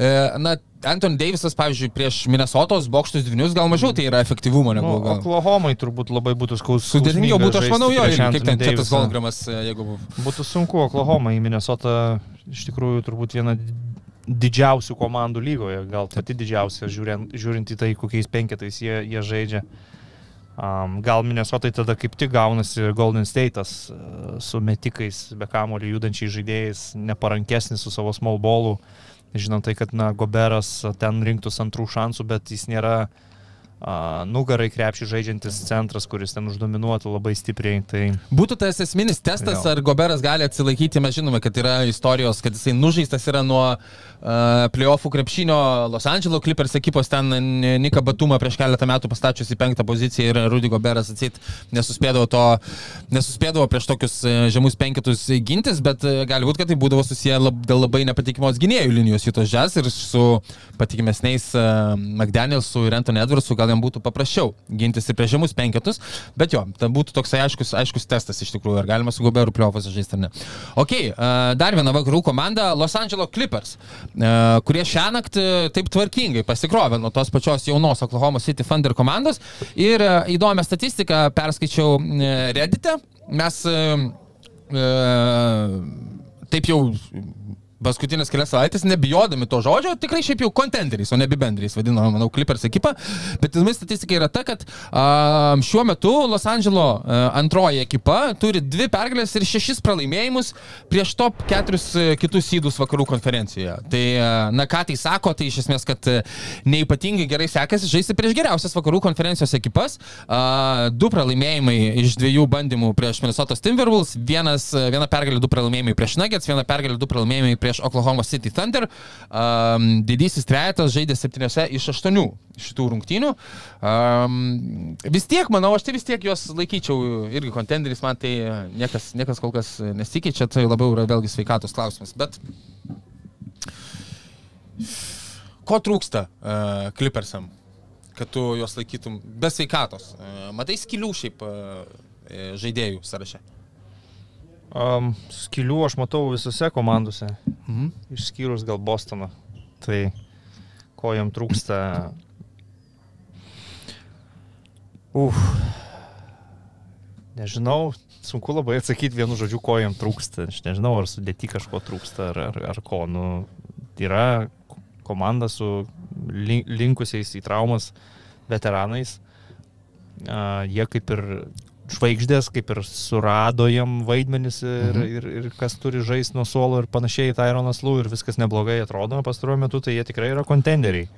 e, na, Anton Davisas, pavyzdžiui, prieš Minnesotos bokštus dvinius gal mažiau tai yra efektyvumo negu Nu, gal. Oklahomai turbūt labai būtų skaus. Sudėtingiau būtų, aš manau, jo, kaip ten Četas. Golgramas, e, jeigu... Būtų sunku, Oklahoma į Minnesotą iš tikrųjų turbūt viena didžiausių komandų lygoje, gal pati didžiausia, žiūrint, žiūrint į tai, kokiais penketais jie, jie žaidžia. Um, gal Minnesotai tada kaip tik gaunasi Golden State'as uh, su metikais, be kamolių judančiais žaidėjais, neparankesnis su savo small ballų. Žinant tai, kad na, Goberas ten rinktus antrų šansų, bet jis nėra uh, nugarai krepšį žaidžiantis centras, kuris ten uždominuotų labai stipriai. Tai Būtų tas esminis testas, Jo. ar Goberas gali atsilaikyti, mes žinome, kad yra istorijos, kad jisai nužeistas yra nuo uh, playoffų krepšinio Los Angeles Clippers ekipos, ten Nika Batumą prieš keletą metų pastačius į penktą poziciją ir Rudy Goberas atsit nesuspėdavo to, nesuspėdavo prieš tokius e, žemus penketus gintis, bet e, gali būti, kad tai būdavo susiję lab, dėl labai nepatikimos gynėjų linijos Jutos Jazz ir su patikimesniais uh, McDanielsu ir Anthony Edwardsu gal jam būtų paprasčiau gintis ir prieš žemus penketus, bet jo, tai būtų toks aiškus, aiškus testas iš tikrųjų, ar galima su Goberu pliovas žaisti ar ne. Ok, uh, dar viena vakarų komanda Los Angeles Clippers, uh, kurie šią naktį taip tvarkingai pasikrovė nuo tos pačios jaunos Oklahoma City Thunder komandos ir įdomią statistiką perskaičiau Reddite. Mes taip jau paskutinės kelias savaitės, nebijodami to žodžio, tikrai šiaip jau kontenderiais, o ne bibenderiais vadino, manau, Clippers ekipa. Bet įdomi statistika yra ta, kad a, šiuo metu Los Andželo a, antroji ekipa turi dvi pergalės ir šešis pralaimėjimus prieš top keturis a, kitus įdus vakarų konferencijoje. Tai, a, na ką tai sako, tai iš esmės, kad a, neipatingai gerai sekasi žaisti prieš geriausias vakarų konferencijos ekipas. A, du pralaimėjimai iš dviejų bandymų prieš Minnesota Timberwolves, vienas, a, viena pergalė, du pralaimėjimai prieš Nuggets, viena pergalė, du pralaimėjimai prieš Oklahoma City Thunder. Um, didysis trejetas žaidė septyniose iš aštuonių šitų rungtynių. Um, vis tiek, manau, aš tai vis tiek juos laikyčiau irgi kontenderiais, man tai niekas, niekas kol kas nesikeičia, tai labiau yra vėlgi sveikatos klausimas. Bet ko trūksta uh, Clippersam, kad tu juos laikytum be sveikatos? Uh, matai skilių šiaip uh, žaidėjų sąraše. Um, skilių aš matau visose komandose, Mhm. išskyrus gal Bostoną. Tai ko jam trūksta. Uf. Nežinau, sunku labai atsakyti vienu žodžiu, ko jam trūksta. Aš nežinau, ar sudėti kažko trūksta, ar, ar, ar ko. Nu, yra komanda su lin- linkusiais į traumas veteranais. Uh, jie kaip ir žvaigždės, kaip ir surado jam vaidmenis ir, mhm. ir, ir kas turi žaisti nuo suolo ir panašiai į Tyronas Lū ir viskas neblogai atrodo pastaruoju metu, tai jie tikrai yra kontenderiai.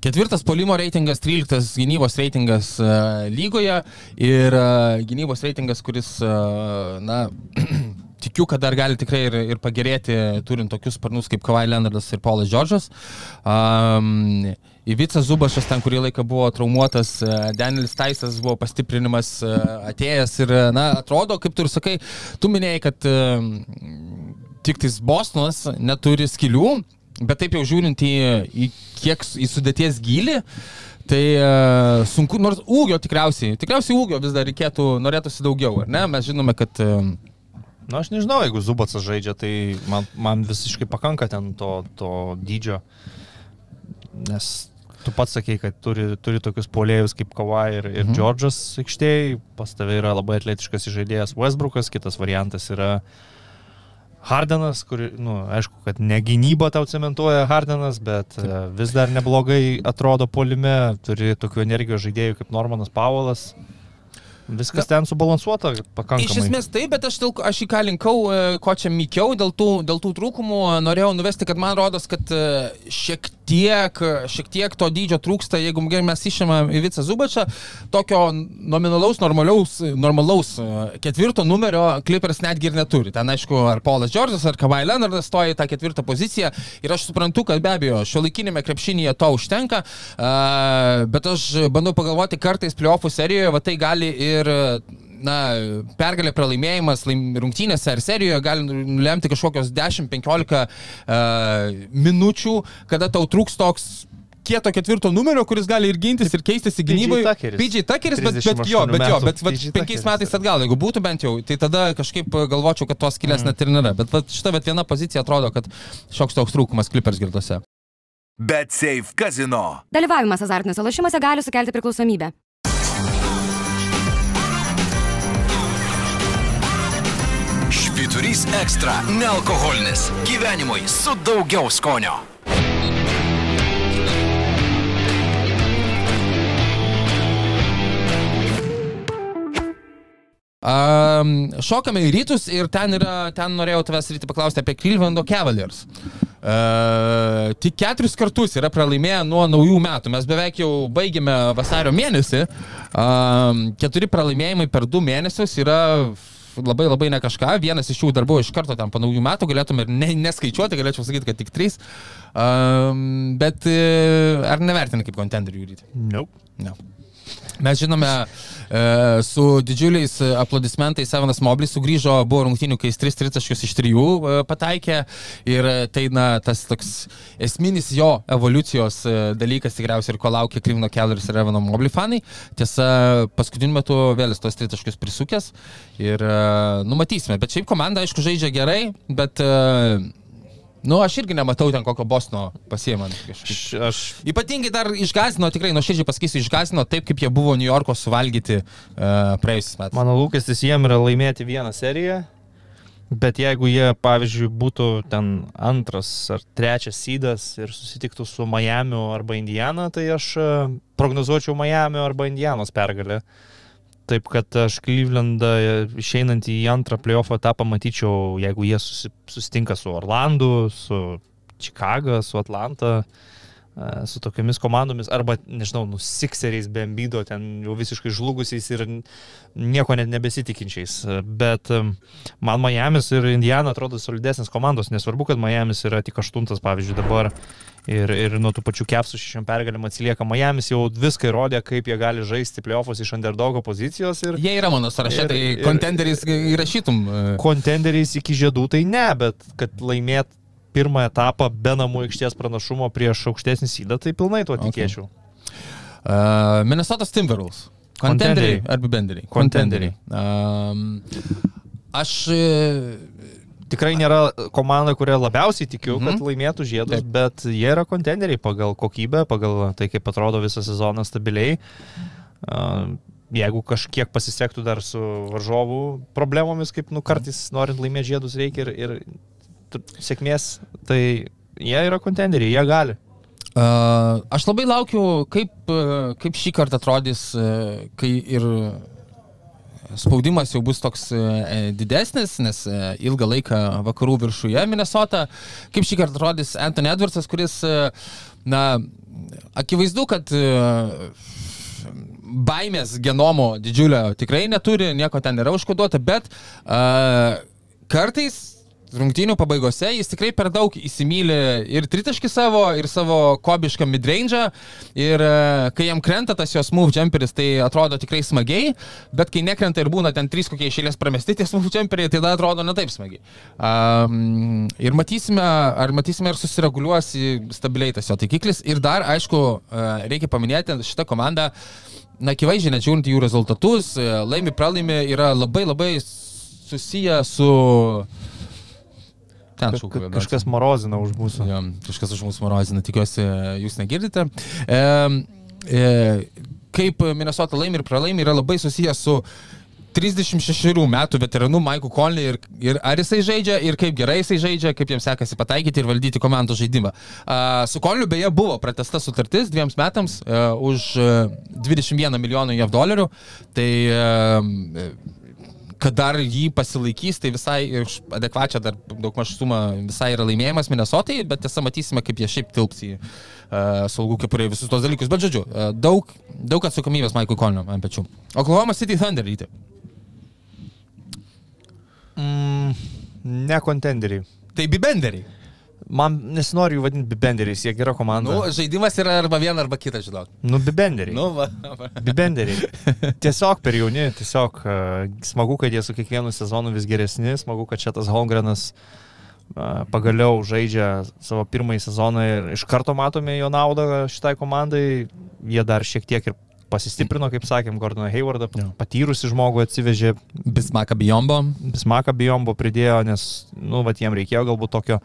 Ketvirtas polimo reitingas, 13 gynybos reitingas uh, lygoje ir uh, gynybos reitingas, kuris, uh, na, tikiu, kad dar gali tikrai ir, ir pagerėti, turint tokius sparnus kaip Kavai Leonardas ir Paulas Džordžas. Um, Ivica Zubašas ten kurį laiką buvo traumuotas, e, Danielis Taisas buvo pastiprinimas e, atėjęs ir, e, na, atrodo, kaip tu ir sakai, tu minėjai, kad tik tais Bostonas neturi skilių, bet taip jau žiūrint į, į kiek į sudėties gilį, Tai uh, sunku, nors ūgio tikriausiai, tikriausiai ūgio vis dar reikėtų, norėtųsi daugiau, ar ne? Mes žinome, kad... Uh, Na, aš nežinau, jeigu Zubacas žaidžia, tai man, man visiškai pakanka ten to, to dydžio. Nes tu pats sakei, kad turi, turi tokius polėjus kaip Kawai ir, ir mhm. Džordžas aikštėje, pas tave yra labai atletiškas žaidėjas Westbrookas, kitas variantas yra Hardenas, kur, na, nu, aišku, kad ne gynyba tau cementuoja Hardenas, bet Taip. E, vis dar neblogai atrodo polime, turi tokių energijos žaidėjų kaip Normanas Paulas. Viskas ten subalansuota pakankamai. Iš esmės taip, bet aš, dėl, aš į ką linkau, e, ko čia mykiau, dėl tų, dėl tų trūkumų norėjau nuvesti, kad man rodos, kad e, šiek tiek, šiek tiek to dydžio trūksta, jeigu mes išėmėm į Vicą Zubačą, tokio nominalaus, normalaus, normalaus e, ketvirto numerio Clippers netgi ir neturi. Ten aišku, ar Paulas Džordžas, ar Kavai Leonardas stoja į tą ketvirtą poziciją ir aš suprantu, kad be abejo, šio laikinėme krepšinėje to užtenka, bet aš bandau pagalvoti, kartais playoffų serijoje, va tai gali ir na, pergalė pralaimėjimas rungtynėse ar serijoje gali nulemti kažkokios 10-15 uh, minučių, kada tau trūks toks kieto ketvirto numerio, kuris gali ir gintis, ir keistis į gynybą. PJ Tuckeris, bet, bet jo, bet jo, bet vat, penkiais metais atgal, jeigu būtų bent jau, tai tada kažkaip galvočiau, kad tos skilės mm. net ir nėra. Bet vat, šita vat, viena pozicija atrodo, kad šioks toks trūkumas Clippers girdose. Bet Safe Casino. Dalyvavimas azartiniuose lošimuose gali sukelti priklausomybę. Švyturys ekstra - nealkoholinis. Gyvenimui su daugiau skonio. Um, šokame į rytus ir ten, yra, ten norėjau tavęs ryti paklausti apie Clevelando Cavaliers. Uh, tik keturis kartus yra pralaimėję nuo naujų metų. Mes beveik jau baigėme vasario mėnesį. Um, keturi pralaimėjimai per du mėnesius yra labai labai ne kažką, vienas iš jų dar buvo iš karto ten po naujų metų, galėtume ir ne, neskaičiuoti, galėčiau sakyti, kad tik trys. Um, bet uh, ar nevertinai kaip kontenderių ryti? Nope. No. Mes žinome, e, su didžiuliais aplodismentais Sevenas Moblis sugrįžo, buvo rungtynių, kai jis 3 tritaškius iš 3 e, pataikė ir tai, na, tas toks esminis jo evoliucijos e, dalykas tikriausiai ir ko laukia Krivno Kelleris ir Evano Mobli fanai. Tiesa, paskutiniu metu vėl jis tos tritaškius prisukęs ir numatysime. Bet šiaip komanda, aišku, žaidžia gerai, bet Nu, aš irgi nematau ten kokio bosno pasiemant. Aš, aš... Ypatingai dar išgazino, tikrai nuoširdžiai pasakysiu, išgazino taip, kaip jie buvo New Yorko suvalgyti uh, praėjusiais metais. Mano lūkestis jiem yra laimėti vieną seriją, bet jeigu jie, pavyzdžiui, būtų ten antras ar trečias sydas ir susitiktų su Miami arba Indiana, tai aš e, prognozuočiau Miami arba Indianos pergalę. Uh, Taip kad aš Klyvlendą išeinant į antrą playoff etapą matyčiau, jeigu jie susitinka su Orlandu, su Čikaga, su Atlanta, e, su tokiamis komandomis, arba, nežinau, nu, Sixeriais, be ambido, ten jau visiškai žlugusiais ir nieko net nebesitikinčiais. Bet e, man Miami's ir Indiana atrodo solidesnės komandos, nesvarbu, kad Miami's yra tik aštuntas, pavyzdžiui, dabar Ir, ir nuo tų pačių kepsų šešiam pergalėm atsilieka Miami's, jau viską įrodė, kaip jie gali žaisti playoffus iš underdogo pozicijos. Ir, jie yra mano sąraše, tai kontenderiais įrašytum. E. Kontenderiais iki žiedų tai ne, bet kad laimėt pirmą etapą be namų aikštės pranašumo prieš aukštesnį sydą, tai pilnai tuo okay. tikėčiau. Uh, Minnesotas Timberwolves. Kontenderiai ar benderiai? Kontenderiai. Um, aš tikrai nėra komanda, kuria labiausiai tikiu, kad mhm. laimėtų žiedus, Taip. bet jie yra kontenderiai pagal kokybę, pagal tai, kaip atrodo visą sezoną stabiliai. Jeigu kažkiek pasisektų dar su varžovų problemomis, kaip nu kartais norint laimėti žiedus reikia ir, ir sėkmės, tai jie yra kontenderiai, jie gali. Uh, aš labai laukiu, kaip, kaip šį kartą atrodys, kai ir spaudimas jau bus toks e, e, didesnis, nes e, ilgą laiką vakarų viršuje Minnesota. Kaip šį kartą atrodys Anthony Edwardsas, kuris, na, akivaizdu, kad baimės genomo didžiulio tikrai neturi, nieko ten nėra užkoduota, bet uh, kartais rungtynių pabaigose jis tikrai per daug įsimylė ir tritaškį savo, ir savo kobišką midrange'ą. Ir e, kai jam krenta tas jos move jumperis, tai atrodo tikrai smagiai, bet kai nekrenta ir būna ten trys kokie išėlės pramesti tie move jumperiai, tai tada atrodo ne taip smagiai. Um, ir matysime, ar matysime, ar susireguliuos stabiliai tas jo taikiklis. Ir dar, aišku, e, reikia paminėti, šitą komandą na, akivaizdžiai, net žiūrint jų rezultatus, e, laimi, pralaimi, yra labai labai susiję su... Ten šūkauja. kažkas morozina už mūsų. Jo, kažkas už mūsų morozina, tikiuosi, jūs negirdite. E, e, kaip Minnesota laimi ir pralaimi yra labai susijęs su 36 metų veteranu Maiku Conley ir, ir ar jisai žaidžia, ir kaip gerai jisai žaidžia, kaip jiems sekasi pataikyti ir valdyti komandos žaidimą. Uh, su Conley beje buvo pratesta sutartis dviems metams uh, už uh, 21 milijonų JAV dolerių. Tai uh, kad dar jį pasilaikys, tai visai iš adekvačią dar daug maž sumą visai yra laimėjimas Minnesotai, bet tiesa matysime, kaip jie šiaip tilps į uh, saugų kepurę visus tos dalykus. Bet žodžiu, uh, daug, daug atsakomybės Michael Colino ant pečių. Oklahoma City Thunder ryti. Mm, ne kontenderiai. Tai bibenderiai. Man nesinori jų vadinti bibenderiais, jie gera komanda. Nu, žaidimas yra arba viena, arba kita, žinok. Nu, bibenderiai. Nu, va. Bibenderiai. Tiesiog per jauni, tiesiog uh, smagu, kad jie su kiekvienu sezonu vis geresni, smagu, kad čia tas Holmgrenas uh, pagaliau žaidžia savo pirmąjį sezoną ir iš karto matome jo naudą šitai komandai. Jie dar šiek tiek ir pasistiprino, kaip sakėm, Gordoną Haywardą, patyrusi žmogų atsivežė, Bismaka Bijombo. Bismaką Bijombo pridėjo, nes, nu, va, jiem reikėjo galbūt tokio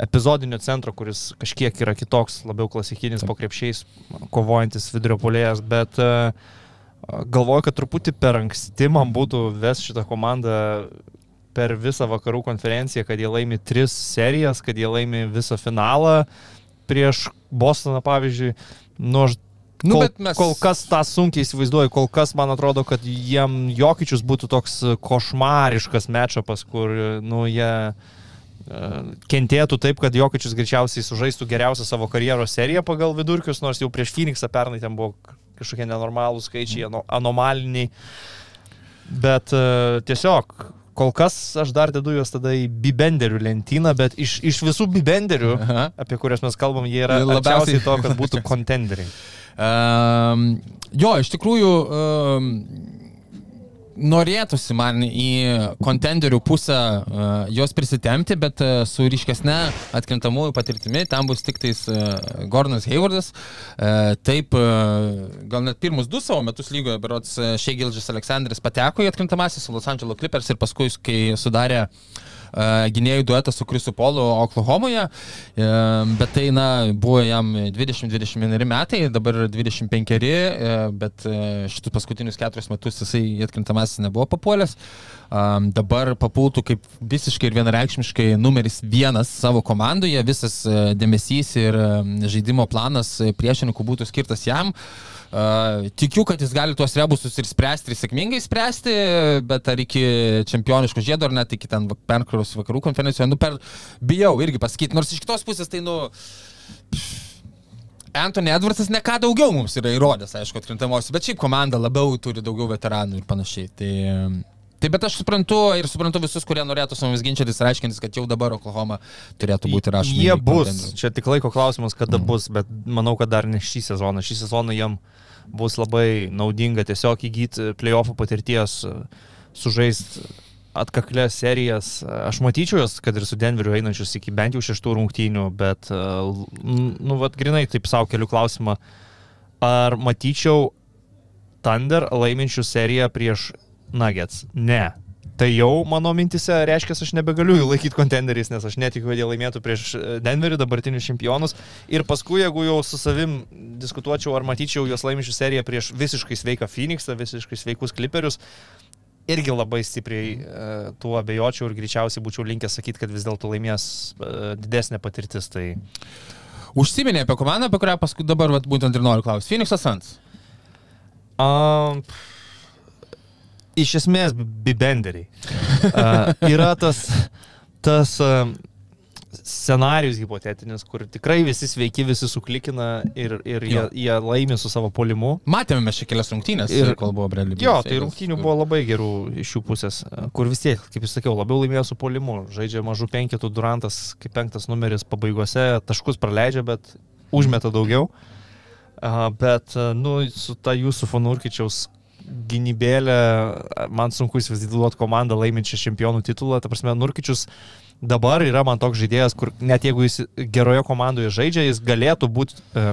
epizodinio centro, kuris kažkiek yra kitoks, labiau klasikinis po krepšiais, kovojantis vidurio polėjas, bet uh, galvoju, kad truputį per anksti man būtų ves šitą komandą per visą vakarų konferenciją, kad jie laimi tris serijas, kad jie laimi visą finalą prieš Bostoną, pavyzdžiui. Nu, aš Nu, kol, mes- kol kas tą sunkiai įsivaizduoju, kol kas man atrodo, kad jiem Jokičius būtų toks košmariškas mečapas, kur, nu, jie e, kentėtų taip, kad Jokičius greičiausiai sužaistų geriausią savo karjeros seriją pagal vidurkius, nors jau prieš Phoenixą pernai ten buvo kažkokie nenormalūs skaičiai, ano- anomaliniai. Bet e, tiesiog, kol kas aš dar dedu juos tada į bibenderių lentyną, bet iš, iš visų bibenderių, Aha. apie kuriuos mes kalbam, jie yra labiausiai to, kad būtų kontenderiai. Um, jo, iš tikrųjų, um, norėtųsi man į kontenderių pusę uh, juos prisitemti, bet uh, su ryškesne atkrintamųjų patirtimi, ten bus tik tais uh, Gordonas Haywardas. Uh, taip, uh, gal net pirmus du savo metus lygoje, berots uh, Šeigildžis Aleksandris pateko į atkrintamasis su Los Angeles Clippers ir paskui, kai sudarė uh, gynėjų duetą su Krisu Polu Oklahomoje, uh, bet tai, na, buvo jam 20-21 metai, dabar 25, uh, bet šitus paskutinius keturis metus jisai atkrintamasis nebuvo papuolęs. Dabar papultų kaip visiškai ir vienareikšmiškai numeris vienas savo komandoje, visas dėmesys ir žaidimo planas priešininkų būtų skirtas jam. Uh, tikiu, kad jis gali tuos rebusus ir spręsti, ir sėkmingai spręsti, bet ar iki čempioniško žiedo, ar net iki ten perkros vakarų konferencijoje, nu per, bijau irgi pasakyti, nors iš kitos pusės tai, nu, Anthony Edwardsas ne ką daugiau mums yra įrodęs, aišku, atkrintamosios, bet šiaip komanda labiau turi daugiau veteranų ir panašiai. Tai, tai bet aš suprantu ir suprantu visus, kurie norėtų su mumis ginčytis ir aiškintis, kad jau dabar Oklahoma turėtų būti rašomi. Jie bus, čia tik laiko klausimas, kada mm. bus, bet manau, kad dar ne šį sezoną. Šį sezoną jiem bus labai naudinga tiesiog įgyti playoffų patirties, sužaisti atkaklės serijas. Aš matyčiau jos, kad ir su Denveriu einančius iki bent jau šeštų rungtynių, bet, nu, vad, grinai taip savo keliu klausimą. Ar matyčiau Thunder laiminčių seriją prieš Nuggets? Ne. Tai jau mano mintise reiškia, aš nebegaliu jų laikyti kontenderiais, nes aš netikiu, kad jie laimėtų prieš Denverį, dabartinius čempionus. Ir paskui, jeigu jau su savim diskutuočiau, ar matyčiau juos laiminčių seriją prieš visiškai sveiką Phoenixą, visiškai sveikus Clipperius, irgi labai stipriai uh, tuo abejočiau ir greičiausiai būčiau linkęs sakyti, kad vis dėlto laimės uh, didesnė patirtis. Tai... Užsiminė apie komandą, apie kurią paskui dabar vat, būtent ir noriu klausti. Phoenix'as Suns. Um, iš esmės, bibenderiai. Uh, yra tas, tas uh, scenarius hipotetinis, kur tikrai visi sveiki, visi suklikina ir, ir jie, jie laimi su savo polimu. Matėme mes čia kelias rungtynės, Ir- kol buvo Bradley. Jo, tai rungtynių buvo labai gerų iš jų pusės, kur vis tiek, kaip jūs sakiau, labiau laimėjo su polimu. Žaidžia mažų penketų, Durantas kaip penktas numeris pabaigose, taškus praleidžia, bet užmeta daugiau. A, Bet, nu, su ta jūsų Fonurkičiaus gynybėlė, a, man sunku įsivaizduoti komandą laiminčią čempionų titulą. Ta prasme, Nurkičius dabar yra man toks žaidėjas, kur net jeigu jis geroje komandoje žaidžia, jis galėtų būti e,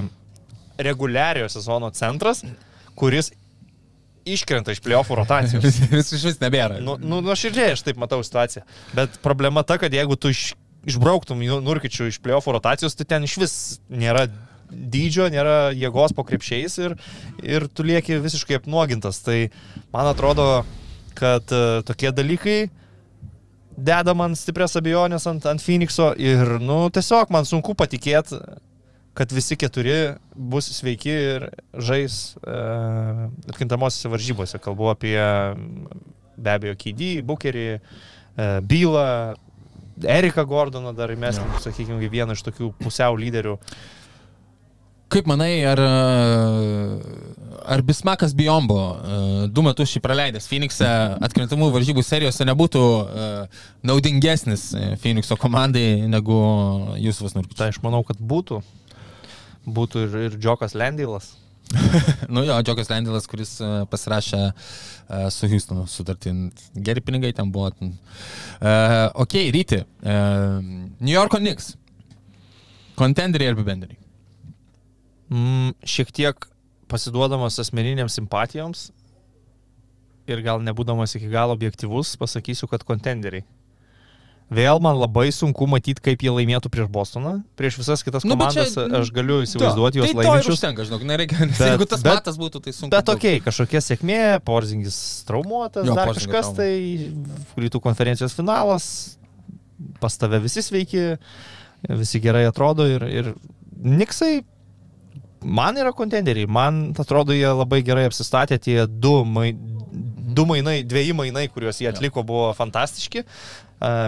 reguliariojo sezono centras, kuris iškrenta iš playoffų rotacijos. Vis iš vis nebėra. Nu, nu, nuoširdžiai aš taip matau situaciją. Bet problema ta, kad jeigu tu iš, išbrauktum Nu- Nurkičių iš playoffų rotacijos, tai ten iš vis nėra dydžio, nėra jėgos po krepšiais ir, ir tu lieki visiškai apnuogintas. Tai man atrodo, kad uh, tokie dalykai deda man stiprias abejonės ant, ant Phoenixo ir, nu, tiesiog man sunku patikėti, kad visi keturi bus sveiki ir žais uh, atkintamosiose varžybose. Kalbu apie be abejo Kydį, Bukerį, uh, Bylą, Eriką Gordoną dar mes, sakykime, vieną iš tokių pusiau lyderių. Kaip manai, ar, ar Bismakas Biombo e, du metus šį praleidęs Phoenix'e atkrintamų varžybų serijose nebūtų e, naudingesnis e, Phoenix'o komandai negu Jūsufas Nurkičius? Tai aš manau, kad būtų. Būtų ir, ir Džokas Lendylas. nu jo, Džokas Lendilas, kuris pasirašė su Houstonu sutartį. Geri pinigai ten buvo. Uh, ok, ryti. Uh, New Yorko Knicks. Contenderiai ar bibenderiai? Mm, šiek tiek pasiduodamas asmeniniams simpatijoms ir gal nebūdamas iki galo objektivus, pasakysiu, kad kontenderiai. Vėl man labai sunku matyti, kaip jie laimėtų prieš Bostoną. Prieš visas kitas Nu, komandas čia- aš galiu įsivaizduoti juos tai laiminčius. užtenka, žinok, nereikia. Bet- jeigu tas bet- matas būtų, tai sunku. Bet okei, okay, kažkokia sėkmė, Porzingis traumuotas, Jo, dar kažkas trauma. tai, rytų konferencijos finalas, pas tave visi sveiki, visi gerai atrodo ir, ir Niksai man yra kontenderiai, man atrodo, jie labai gerai apsistatė, tie du, mai, du mainai, dviejai mainai, kuriuos jie atliko, buvo fantastiški.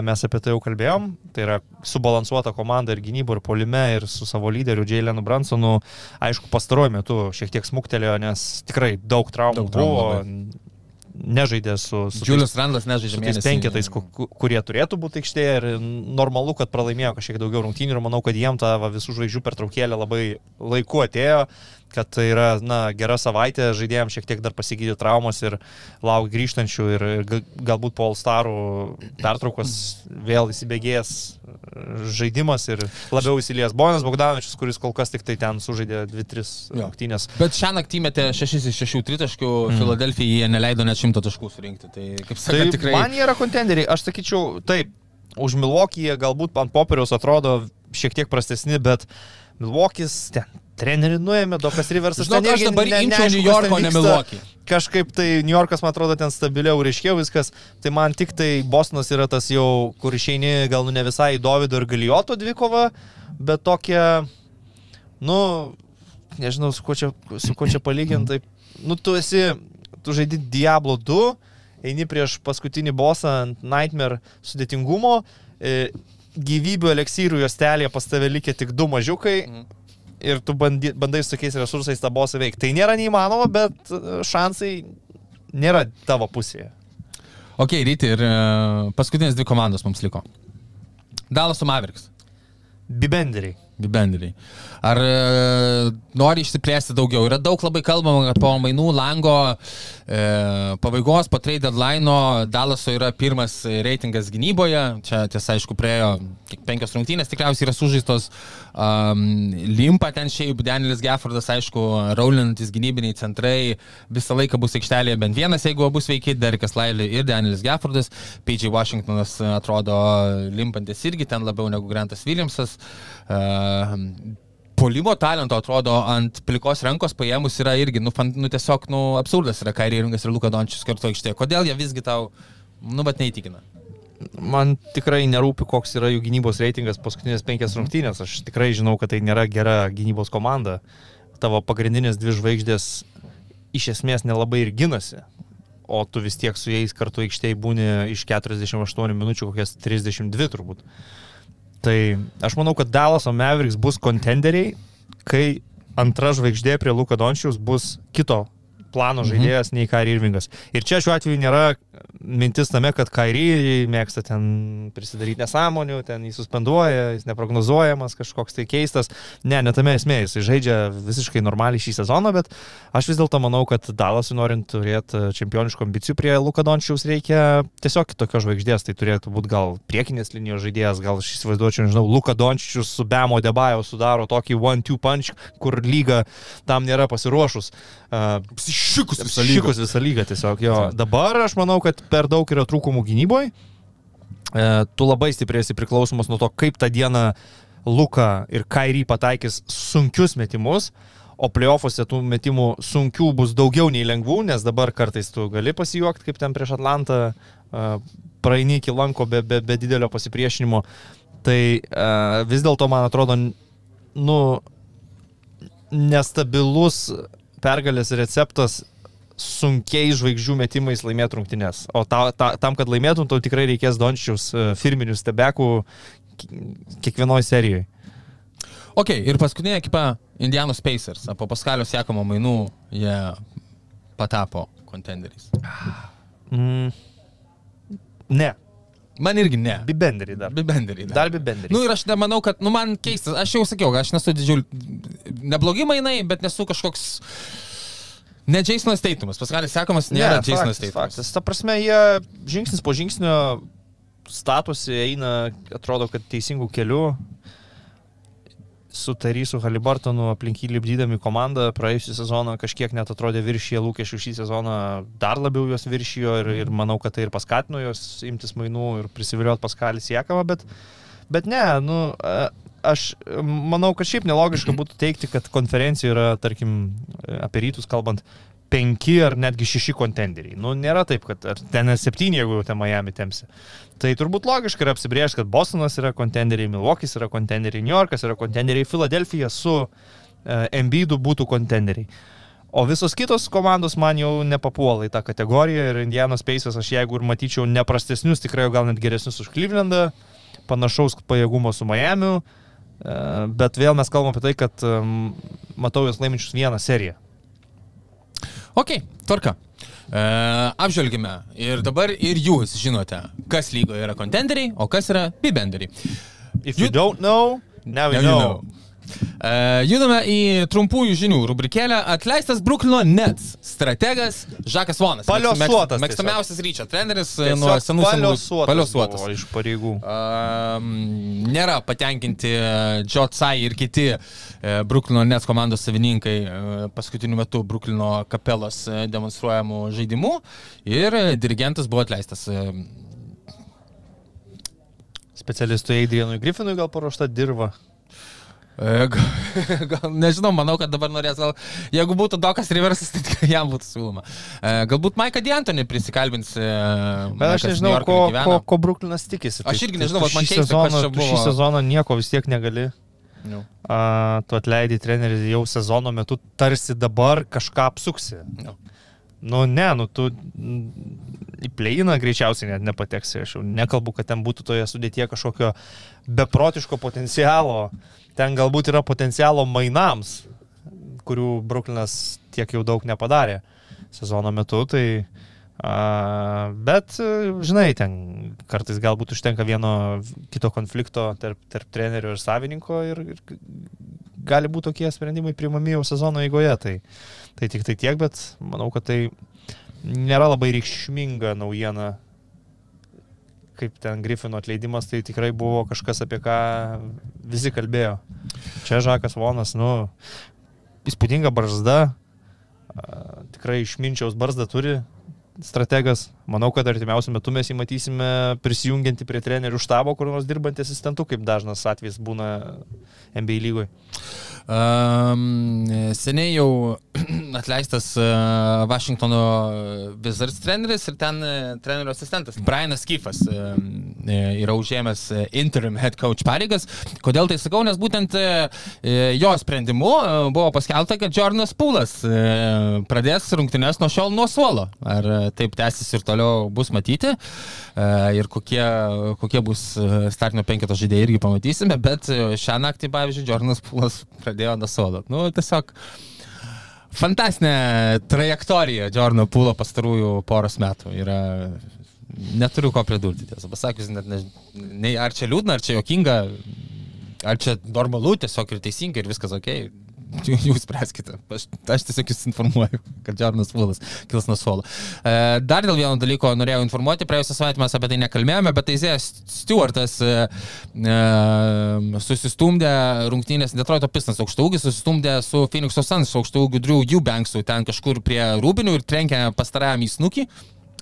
Mes apie tai jau kalbėjom, tai yra subalansuota komanda ir gynybo, ir polime, ir su savo lyderiu Jailenu Bransonu. Aišku, pastaruoju metu šiek tiek smuktelėjo, nes tikrai daug traumų Daug traumų buvo. Nežaidė su, su Julius Randlas nežaidžia su tais penketais, ku- ku- kurie turėtų būti aikštėje ir normalu, kad pralaimėjo kažkiek daugiau rungtynių ir manau, kad jiem ta va, visų žvaigždžių pertraukėlė labai laiku atėjo, kad tai yra na, gera savaitė, žaidėjams šiek tiek dar pasigydė traumas ir lauk grįžtančių ir, ir ga- galbūt po Alstarų pertraukos vėl įsibėgėjęs žaidimas ir labiau įsilies Bonas Bogdanovičius, kuris kol kas tik tai ten sužaidė 2-3 Jo. rungtynės. Bet šią naktį metė 6 iš 6 tritaškių, mm. Filadelfijai jie neleido net 100 taškų surinkti. Tai kaip Tai sakant, tikrai... man jie yra kontenderiai. Aš sakyčiau, taip, už Milwaukee galbūt ant popieriaus atrodo šiek tiek prastesni, bet Milwaukee'is ten trenerių nuėmė, Dokas Riversas. Žinok, ten aš irgi dabar ne- imčiau New Yorko, ne. Milwaukee. Kažkaip tai New Yorkas, man atrodo, ten stabiliau ir aiškiau viskas. Tai man tik tai Bostonas yra tas jau, kur išeini gal nu ne visai Davido ir Galijoto dvikovą, bet tokia, nu, nežinau, su kuo čia, su kuo čia palyginti. Tai, nu, tu esi, tu žaidi Diablo 2, eini prieš paskutinį bosą ant Nightmare sudėtingumo, e, gyvybių eliksyrų juostelėje pas tave likę tik du mažiukai. Mhm. Ir tu bandy, bandai su tokiais resursais tą bosą veikti. Tai nėra neįmanoma, bet e, šansai nėra tavo pusėje. Ok, ryti ir e, paskutinės dvi komandos mums liko. Dalas su Mavericks. Bibenderiai. Bibenderiai. Ar e, nori išsiplėsti daugiau? Yra daug labai kalbama, kad po mainų lango e, pabaigos, po trade deadline Dalaso yra pirmas reitingas gynyboje. Čia tiesa, aišku, kiek penkios rungtynės, tikriausiai yra sužaistos. Um, limpa ten šiaip, Danielis Geffordas, aišku, raulinantis gynybiniai centrai visą laiką bus aikštelėje bent vienas, jeigu abu sveiki, Derekas Lailį ir Danielis Geffordas. PJ Washingtonas atrodo limpantis irgi ten labiau negu Grantas Williamsas. Uh, Polimo talento atrodo ant plikos rankos paėmus yra irgi, nu, fan, nu tiesiog, nu, absurdas yra Kairį Ringas ir Luka Dončius kartu aikštėje. Kodėl jie visgi tau, nu, bet neįtikina? Man tikrai nerūpi, koks yra jų gynybos reitingas paskutinės penkias rungtynės. Aš tikrai žinau, kad tai nėra gera gynybos komanda. Tavo pagrindinės dvi žvaigždės iš esmės nelabai ir ginasi. O tu vis tiek su jais kartu aikštėje būni iš 48 minučių kokias 32 turbūt. Tai aš manau, kad Dallaso Mavericks bus kontenderiai, kai antra žvaigždė prie Luka Dončiaus bus kito plano žaidėjas nei Kairi Irvingas. Ir čia šiuo atveju nėra mintis tame, kad Kairi mėgsta ten prisidaryti nesąmonių, ten jis suspenduoja, jis neprognozuojamas, kažkoks tai keistas. Ne, netame esmė, jis žaidžia visiškai normaliai šį sezoną, bet aš vis dėlto manau, kad Dalasui norint turėti čempioniškų ambicijų prie Luka Dončiaus reikia tiesiog tokios žvaigždės, tai turėtų būti gal priekinės linijos žaidėjas, gal aš įsivaizduočiau, nežinau, Luka Dončius su Bemo Debajo sudaro tokį one-two punch, kur lyga tam nėra pasiruošus. Uh, Šikus visą lygą. Šikus visą lygą tiesiog jo. Dabar aš manau, kad per daug yra trūkumų gynyboje. Tu labai stipriai esi priklausomas nuo to, kaip tą dieną Luka ir Kairį pataikys sunkius metimus. O playoffuose tų metimų sunkių bus daugiau nei lengvų, nes dabar kartais tu gali pasijuokti, kaip ten prieš Atlantą, e, praeini iki lanko be, be, be didelio pasipriešinimo. Tai e, vis dėlto, man atrodo, nu, nestabilus pergalės receptas sunkiai žvaigždžių metimais laimėti rungtynės. O ta, ta, tam, kad laimėtum, tau tikrai reikės Dončius e, firminių stebekų kiekvienoje serijoje. Ok, ir paskutinė ekipa Indianos Pacers. Po Paskalio sekamo mainų jie patapo kontenderiais. Mm. Ne. Man irgi ne. Bibenderiai dar. Bibenderiai. Dar bibenderiai. Nu ir aš nemanau, kad, nu man keistas, aš jau sakiau, aš nesu didžiuliai, neblogi mainai, bet nesu kažkoks... Ne Jasonas Teitumas, Paskalis sekamas nėra Ne, Jasonas Teitumas. faktas. Ta prasme, jie žingsnis po žingsnio statusi eina, atrodo, kad teisingų kelių. Su Tarysu Halibartonu aplink jį lipdydami komandą praėjusią sezoną kažkiek net atrodė viršyje lūkesčių šį sezoną, dar labiau juos viršijo ir, ir manau, kad tai ir paskatino juos imtis mainų ir prisiviliot Paskalį Siekamą, bet, bet ne, nu, aš manau, kad šiaip nelogiška būtų teikti, kad konferencija yra, tarkim, apie rytus kalbant, penki ar netgi šeši kontenderiai. Nu, nėra taip, kad ten septyni, jeigu jau ten Miami temsi. Tai turbūt logiška yra apsibriežti, kad Bostonas yra kontenderiai, Milwaukee'is yra kontenderiai, New Yorkas yra kontenderiai, Filadelfija su uh, Embiidu būtų kontenderiai. O visos kitos komandos man jau nepapuola į tą kategoriją ir Indianos Pacers aš jeigu ir matyčiau neprastesnius, tikrai gal net geresnius už Clevelandą, panašaus pajėgumo su Miamiu, uh, bet vėl mes kalbame apie tai, kad matau juos laiminčius vieną seriją. Ok, tvarka. E, apžvelgime. Ir dabar ir jūs žinote, kas lygoje yra kontenderiai, o kas yra bibenderiai. If you don't know, now you Now you know. know. E, judame į trumpųjų žinių rubrikėlę. Atleistas Bruklino Nets strategas Žakas Vonas. Paliosuotas Mėgst- Mėgstamiausias ryčio treneris e, Tiesiog nuo senų senų paliosuotas Iš pareigų. Um, nėra patenkinti Joe Tsai ir kiti e, Bruklino Nets komandos savininkai e, paskutiniu metu Bruklino kapelos e, demonstruojamų žaidimų ir e, dirigentas buvo atleistas. E, Specialistui Adrianui Griffinui gal paruošta dirba. E, Gal, gal, nežinau, manau, kad dabar norės gal, jeigu būtų Dokas Riversas, tai tikrai jam būtų siūloma. E, Galbūt Maiką D'Antoni prisikalbins. e, Bet aš nežinau, ko, ko, ko Brooklynas tikisi. Aš irgi Tai nežinau, vat man šį sezoną, Šį sezoną nieko vis tiek negali. Nu. A, tu atleidai trenerį jau sezono metu, tarsi dabar kažką apsuksi. Nu. Nu ne, nu tu į pleiną greičiausiai net nepateksi. Aš jau nekalbu, kad ten būtų toje sudėtie kažkokio beprotiško potencialo. Ten galbūt yra potencialo mainams, kurių Brooklynas tiek jau daug nepadarė sezono metu. Tai, a, bet, žinai, ten kartais galbūt užtenka vieno kito konflikto tarp, tarp trenerio ir savininko ir, ir gali būti tokie sprendimai priimami jau sezono eigoje. Tai, tai tik tai tiek, bet manau, kad tai nėra labai reikšminga naujiena. Kaip ten Griffino atleidimas, tai tikrai buvo kažkas, apie ką visi kalbėjo. Čia Žakas Vonas, nu, įspūdinga barzda, tikrai išminčiaus barzdą turi strategas. Manau, kad artimiausiu metu mes jį matysime prisijungiantį prie trenerių štabo, kur nors dirbantį asistentų, kaip dažnas atvejis būna NBA lygoje. Seniai jau atleistas Vašingtono Wizards treneris ir ten trenerio asistentas Brianas Kyfas. Yra užėmęs interim head coach pareigas. Kodėl tai sakau, nes būtent jo sprendimu buvo paskelbta, kad Jordanas Pūlas pradės rungtynes nuo šiol nuo suolo. Ar taip tęsis ir toliau bus matyti. Ir kokie, kokie bus startinio penketo žaidėjai irgi pamatysime, bet šią naktį, pavyzdžiui, Jordanas Pūlas pradėjo nuo suolo. Nu, tiesiog fantastinė trajektorija Jordano Pūlo pastarųjų poros metų. Yra, neturiu ko pridurti, tiesą pasakius, net nežinau, nei ar čia liūdna, ar čia jokinga, ar čia normalu, tiesiog ir teisinga ir viskas ok. Jūs spręskite. Aš, aš tiesiog jūs informuoju, kad Jordanas Vulas kils nuo suolo. E, dar dėl vieno dalyko norėjau informuoti. Praėjusią savaitę mes apie tai nekalbėjome, bet Teisėjas Stewartas e, e, susistumdė rungtynės Detroito Pistons aukštaūgis, susistumdė su Phoenix Suns aukštaūgiu Drew Eubanksu ten kažkur prie Rūbinių ir trenkė pastarajam į snukį.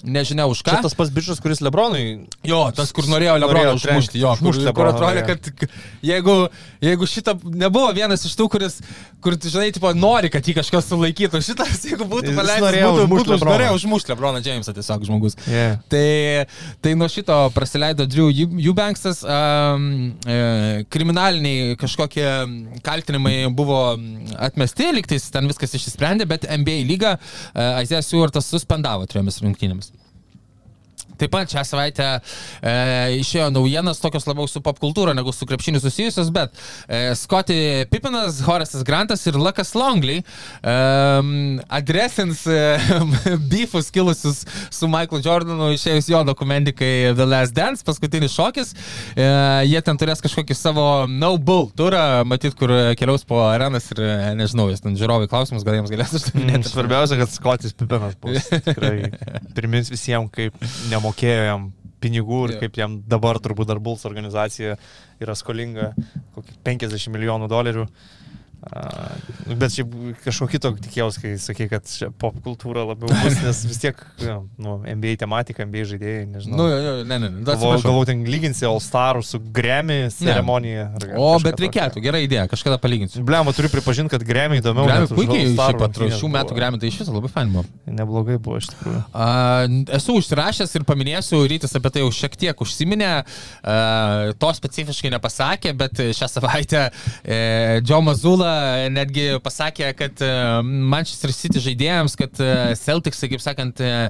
Nežinia už ką. Čia tas pats bičias, kuris Lebronui. Jo, tas, kur norėjo Lebroną užmušti. Jo, kur, užmušt kur Lebroną atrodė, kad jeigu, jeigu šitą nebuvo vienas iš tų, kuris, kur, žinai, tipo, nori, kad jį kažkas sulaikytų. Šitas, jeigu būtų norėjo būtų, būtų, Lebroną. norėjo užmušti Lebroną Jamesą tiesiog žmogus. Yeah. Tai, tai nuo šito praleido Drew Eubanksas, um, e, kriminaliniai kažkokie kaltinimai buvo atmesti, liktais ten viskas išsisprendė, bet NBA lyga uh, Isaiah Stewartas suspendavo trijomis rungtynėmis. Taip pat šią savaitę e, išėjo naujienas tokios labiau su popkultūra negu su krepšiniu susijusios, bet e, Scotty Pippinas, Horace'as Grantas ir Lukas Longley e, adresins e, beefus kilusius su Michael Jordanu išėjus jo dokumentikai The Last Dance, paskutinis šokis. E, jie ten turės kažkokį savo No Bull turą, matyt, kur keliaus po arenas ir, e, nežinau, jis ten žiūrovai klausimus, gal jiems galės Mm, uždavinėti. Svarbiausia, kad Skotis Pipenas bus. Tikrai primins visiems, kaip nemokėjo jam pinigų ir Jo. kaip jam dabar turbūt dar Bulls organizacija yra skolinga kokį 50 milijonų dolerių. Nu, bet šiaip kažko kito tikėjausi, kai sakai, kad pop kultūra labiau bus, nes vis tiek nu, NBA tematika, NBA žaidėjai, nežinau. Nu, jo, jo, ne, ne, ne. Atsiprašau. galvau, ten lyginsi All Starų su Grammy ceremonija. O, bet tokio. reikėtų, gera idėja, kažkada palyginsiu. Blema, turiu pripažinti, kad Grammy įdomiau. Už puikiai, šiaip pat šių metų. Grami tai iš viso labai fain buvo. Neblogai buvo iš tikrųjų. A, esu užsirašęs ir paminėsiu, rytis apie tai jau šiek tiek užsiminė, a, to specifiškai nepasakė, bet šią savaitę e, Joe Mazula netgi pasakė, kad e, Manchester City žaidėjams, kad e, Celtics, kaip sakant, e,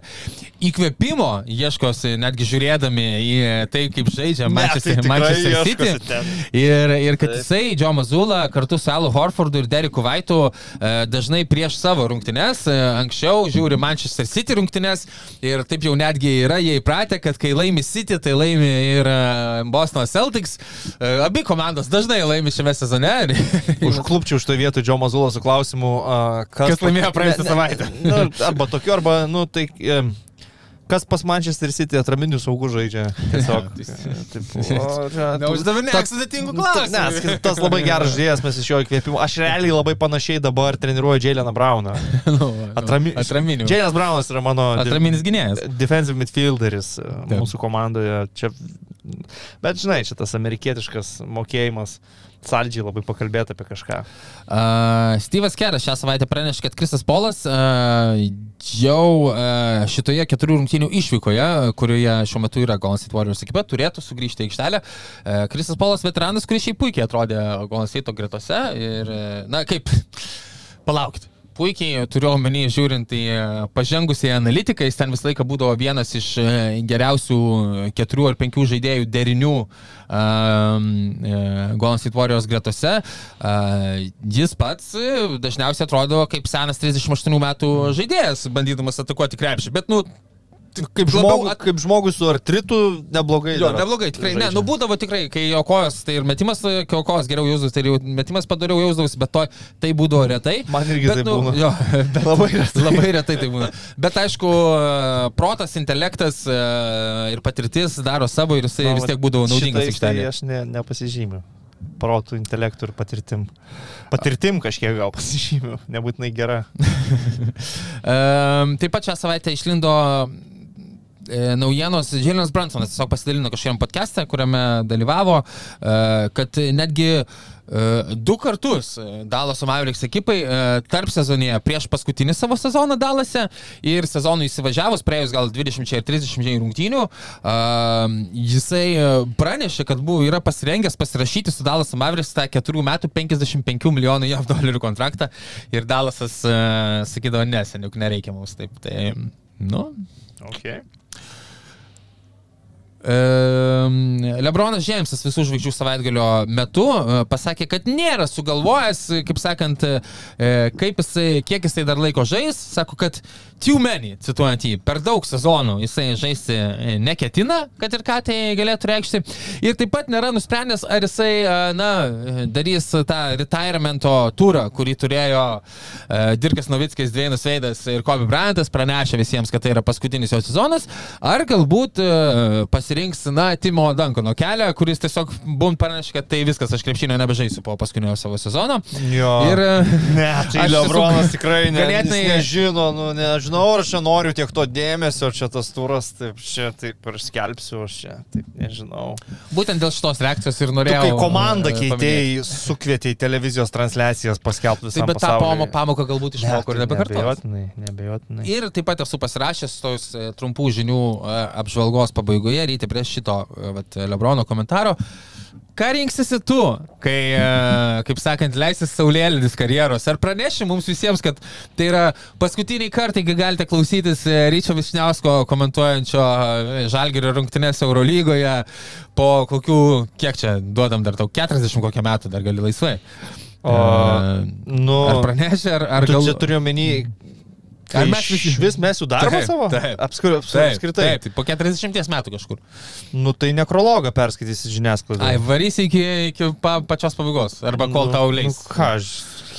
įkvėpimo ieškosi netgi žiūrėdami į tai, kaip žaidžia Ne, Manchester, tai tikrai Manchester City. ten. Ir, ir kad jisai, Joe Mazula, kartu su Alu Horfordu ir Deriku Vaitu e, dažnai prieš savo rungtynes, e, anksčiau žiūri Manchester City rungtynes ir taip jau netgi yra jie įpratę, kad kai laimi City, tai laimi ir e, Bostono Celtics. E, Abi komandos dažnai laimi šiame sezone. Užklupčiau iš to vietų Džo Mazulą su klausimu, a, kas, Kas laimėjo praėjusią savaitę? Nu, arba tokiu, arba, nu, tai... em, Kas pas Manchester City atraminių saugų žaidžia? Tiesiog. Tai- čia- Neuždavinėk toks- sudėtingų Nu, klausimų. Ne, tas labai geras žaidėjas, mes iš jo įkvėpimo. Aš realiai labai panašiai dabar treniruoju Jaileną Brauną. Atrami... Atraminių. Jailenas Braunas yra mano Atraminis gynėjas. defensive midfielderis e, Taip. mūsų komandoje. Čia... Bet žinai, čia tas amerikietiškas mokėjimas. Saldžiai labai pakalbėti apie kažką. Uh, Steve'as Keras šią savaitę pranešė, kad Kristas Polas uh, jau uh, šitoje keturių rungtynių išvykoje, kurioje šiuo metu yra Golden State Warriors ekipa, turėtų sugrįžti į aikštelę. Uh, Kristas Polas veteranas, kuris šiaip puikiai atrodė Golden State gretose ir, uh, na kaip, palaukit. Puikiai turiu omeny, žiūrint į e, pažengusią analitiką, jis ten visą laiką būdavo vienas iš e, geriausių keturių ar penkių žaidėjų derinių um, Golden State Warriors gretose. Uh, jis pats dažniausiai atrodo kaip senas 38 metų žaidėjas, bandydamas atakuoti krepšį. Bet, nu, Kaip, Labiau žmogu, at- kaip žmogus su artritu, neblogai. Jo, dar neblogai, tikrai. Ne, žaidžia. nu būdavo tikrai, kai jo kojos, tai ir metimas, kai jo kojos geriau jausdavosi, tai ir metimas padariau jausdavosi, bet to, tai būdavo retai. Man irgi bet, taip nu, būna. Jo, bet, Labai retai. Labai retai tai būna. Bet aišku, protas, intelektas e, ir patirtis daro savo ir jisai Na, vis tiek būdavo naudingas šitais Tai aikštelėje. aš ne, nepasižymiu. Protų, intelektų ir patirtim. Patirtim kažkiek gal pasižymiu, nebūtinai gera. Ehm, Taip pat šią savaitę išlindo naujienos, Žilinas Bransonas tiesiog pasidalino kažkokiam podcast'e, kuriame dalyvavo, e, kad netgi e, E, Du kartus e, Dalaso Mavericks ekipai e, tarp sezonėje prieš paskutinį savo sezoną Dalase ir sezonui įsivažiavus, praėjus gal 20 ir 30 rungtynių, e, jisai e, pranešė, kad buvo, yra pasirengęs pasirašyti su Dalaso Mavericks tą 4 metų 55 milijonų JAV dolerių kontraktą ir Dalasas e, sakydavo, ne, seniuk nereikia mums taip. Tai, nu, Okay. Ehm, Lebronas Džeimsas visų žvaigždžių savaitgalio metu e, pasakė, kad nėra sugalvojęs, kaip sakant, e, kaip jisai, kiek jisai dar laiko žais. Sako, kad too many, cituojant jį, per daug sezonų jisai žaisti e, neketina, kad ir ką tai galėtų reikšti. Ir taip pat nėra nusprendęs, ar jisai, e, na, darys tą retirement'o turą, kurį turėjo e, Dirkas Novickis, Dvienas Veidas ir Kobe Bryantas, pranešė visiems, kad tai yra paskutinis jo sezonas, ar galbūt e, pasirinks, na, Timo Dankono kelią, kuris tiesiog bum pranešė, kad tai viskas, aš krepšinio nebežaisiu po paskutinio savo sezono. Jo. Ir e, Ne, tai Lebronas tiesiog tikrai ne, ganėtinai- nežino, nu, nežinau, ar aš čia noriu tiek to dėmesio, čia tas turas, taip, čia taip ir skelbsiu, aš čia, taip, nežinau. būtent dėl šitos reakcijos ir Tu norėjau. kai komandą e, keitėjai, sukvietėjai televizijos transliacijas paskelbti visą Taip, bet tą pamo- pamoką galbūt išmokau ir nebekartosiu. Nebejotinai, nebejotinai. Ir taip pat esu pasirašęs tos e, trumpų žinių apžvalgos pabaigoje, ryti prie šito e, vat, Lebrono komentaro. Ką rinksisi tu, kai, e, kaip sakant, leisis saulėlydis karjeros? Ar praneši mums visiems, kad tai yra paskutiniai kartai, kai galite klausytis e, Ryčio Višniausko komentuojančio Žalgirio rungtynės Eurolygoje po kokių, kiek čia duodam dar tau, 40 kokią metų dar gali laisvai? O, E, nu, Ar praneši, ar, ar gal... čia turiu omeny, Ar ar mes visi- vis, vis mes jų darbą Taip, savo? taip. Apskri, Taip, apskritai. Taip, tai po 40 metų kažkur. Nu tai nekrologą perskaitysi žiniasklaidą. Ai, varysi iki, iki pa, pačios pabaigos. Arba kol Nu, tau leis. Nu, ką, aš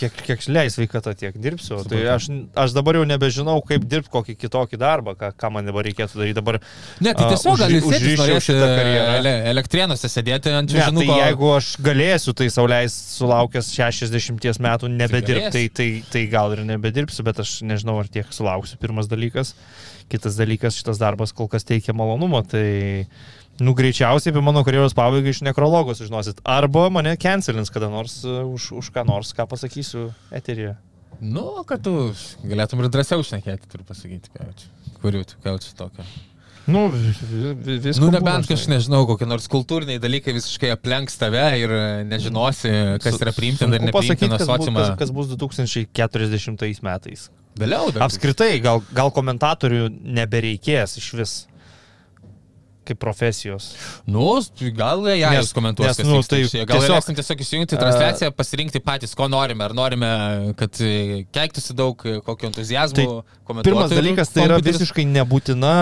kiek, kiek leis sveikata, tiek dirbsiu. Tai aš, aš dabar jau nebežinau, kaip dirbti kokį kitokį darbą, ką, ką man dabar reikėtų daryti. Dabar, Ne, tai tiesiog gal užri- jis sėdės užriščiau norėsi šitą karjerą. ele, elektrienuose sėdėti ant Ne, tai čiūžinuko. jeigu aš galėsiu tai sauliais sulaukęs 60 metų nebedirbti, tai, tai, tai gal ir nebedirbsiu, bet aš nežinau, ar tiek sulauksiu. Pirmas dalykas. Kitas dalykas, šitas darbas kol kas teikia malonumą, tai, nu, greičiausiai apie mano karjeros pabaigą iš nekrologo sužinosit. Arba mane cancelins kada nors uh, už, už ką nors, ką pasakysiu eteryje. Nu, kad tu galėtum ir drąsiau šnekėti, turiu pasakyti, ką čia. Kuriu, ką čia tokio. Nu, viskas. Nu, nebent kažkaip nežinau, kokie nors kultūriniai dalykai visiškai aplenks tave ir e, nežinosi, kas yra priimtina ir nepriimtina sociumą. kas, kas bus 2040 metais. Vėliau dar. Apskritai, gal, gal komentatorių nebereikės iš vis kaip profesijos. Nu, gal jie Nes- jūs komentuos, nes, nu, tai išėję. Gal tiesiog- tiesiog įsijungti transliaciją, pasirinkti patys, ko norime. Ar norime, kad e, keiktųsi daug e, kokio entuzijazmo. Tai komentuotojų Pirmas dalykas, tai yra kompiuteris. visiškai nebūtina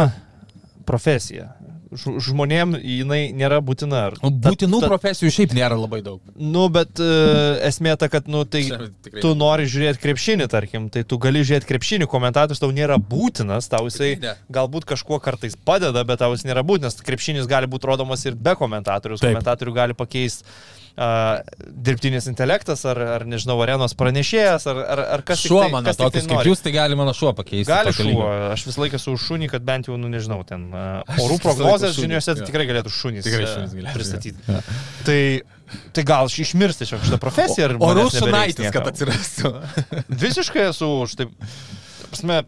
profesija. Žmonėm jinai nėra būtina. Nu, ta- Būtinų ta- profesijų šiaip nėra labai daug. Nu, bet uh, esmė ta, kad, nu, tai tu nori žiūrėti krepšinį, tarkim, tai tu gali žiūrėti krepšinį, komentatorius tau nėra būtinas, tau jisai galbūt kažkuo kartais padeda, bet tau jis nėra būtinas. Krepšinis gali būti rodomas ir be komentatorius. Komentatorių gali pakeisti uh, dirbtinis intelektas, ar, ar nežinau, arenos pranešėjas, ar, ar, ar kas Šuo tai- mano kas tik tai tokius kaip nori. jūs, tai gali mano šuo pakeisti. Gali šuo, lygio. aš visą laiką už šunį, kad bent jau, nu nežinau, ten uh, orų prognozės žiniuose tai tikrai galėtų šunys, Tikrai šunys galėtų, pristatyti. jo. Tai, tai gal aš išmirsti šią šitą profesiją ir... O rusų naitis, kad atsirastų. Visiškai esu už taip. ta Prasme,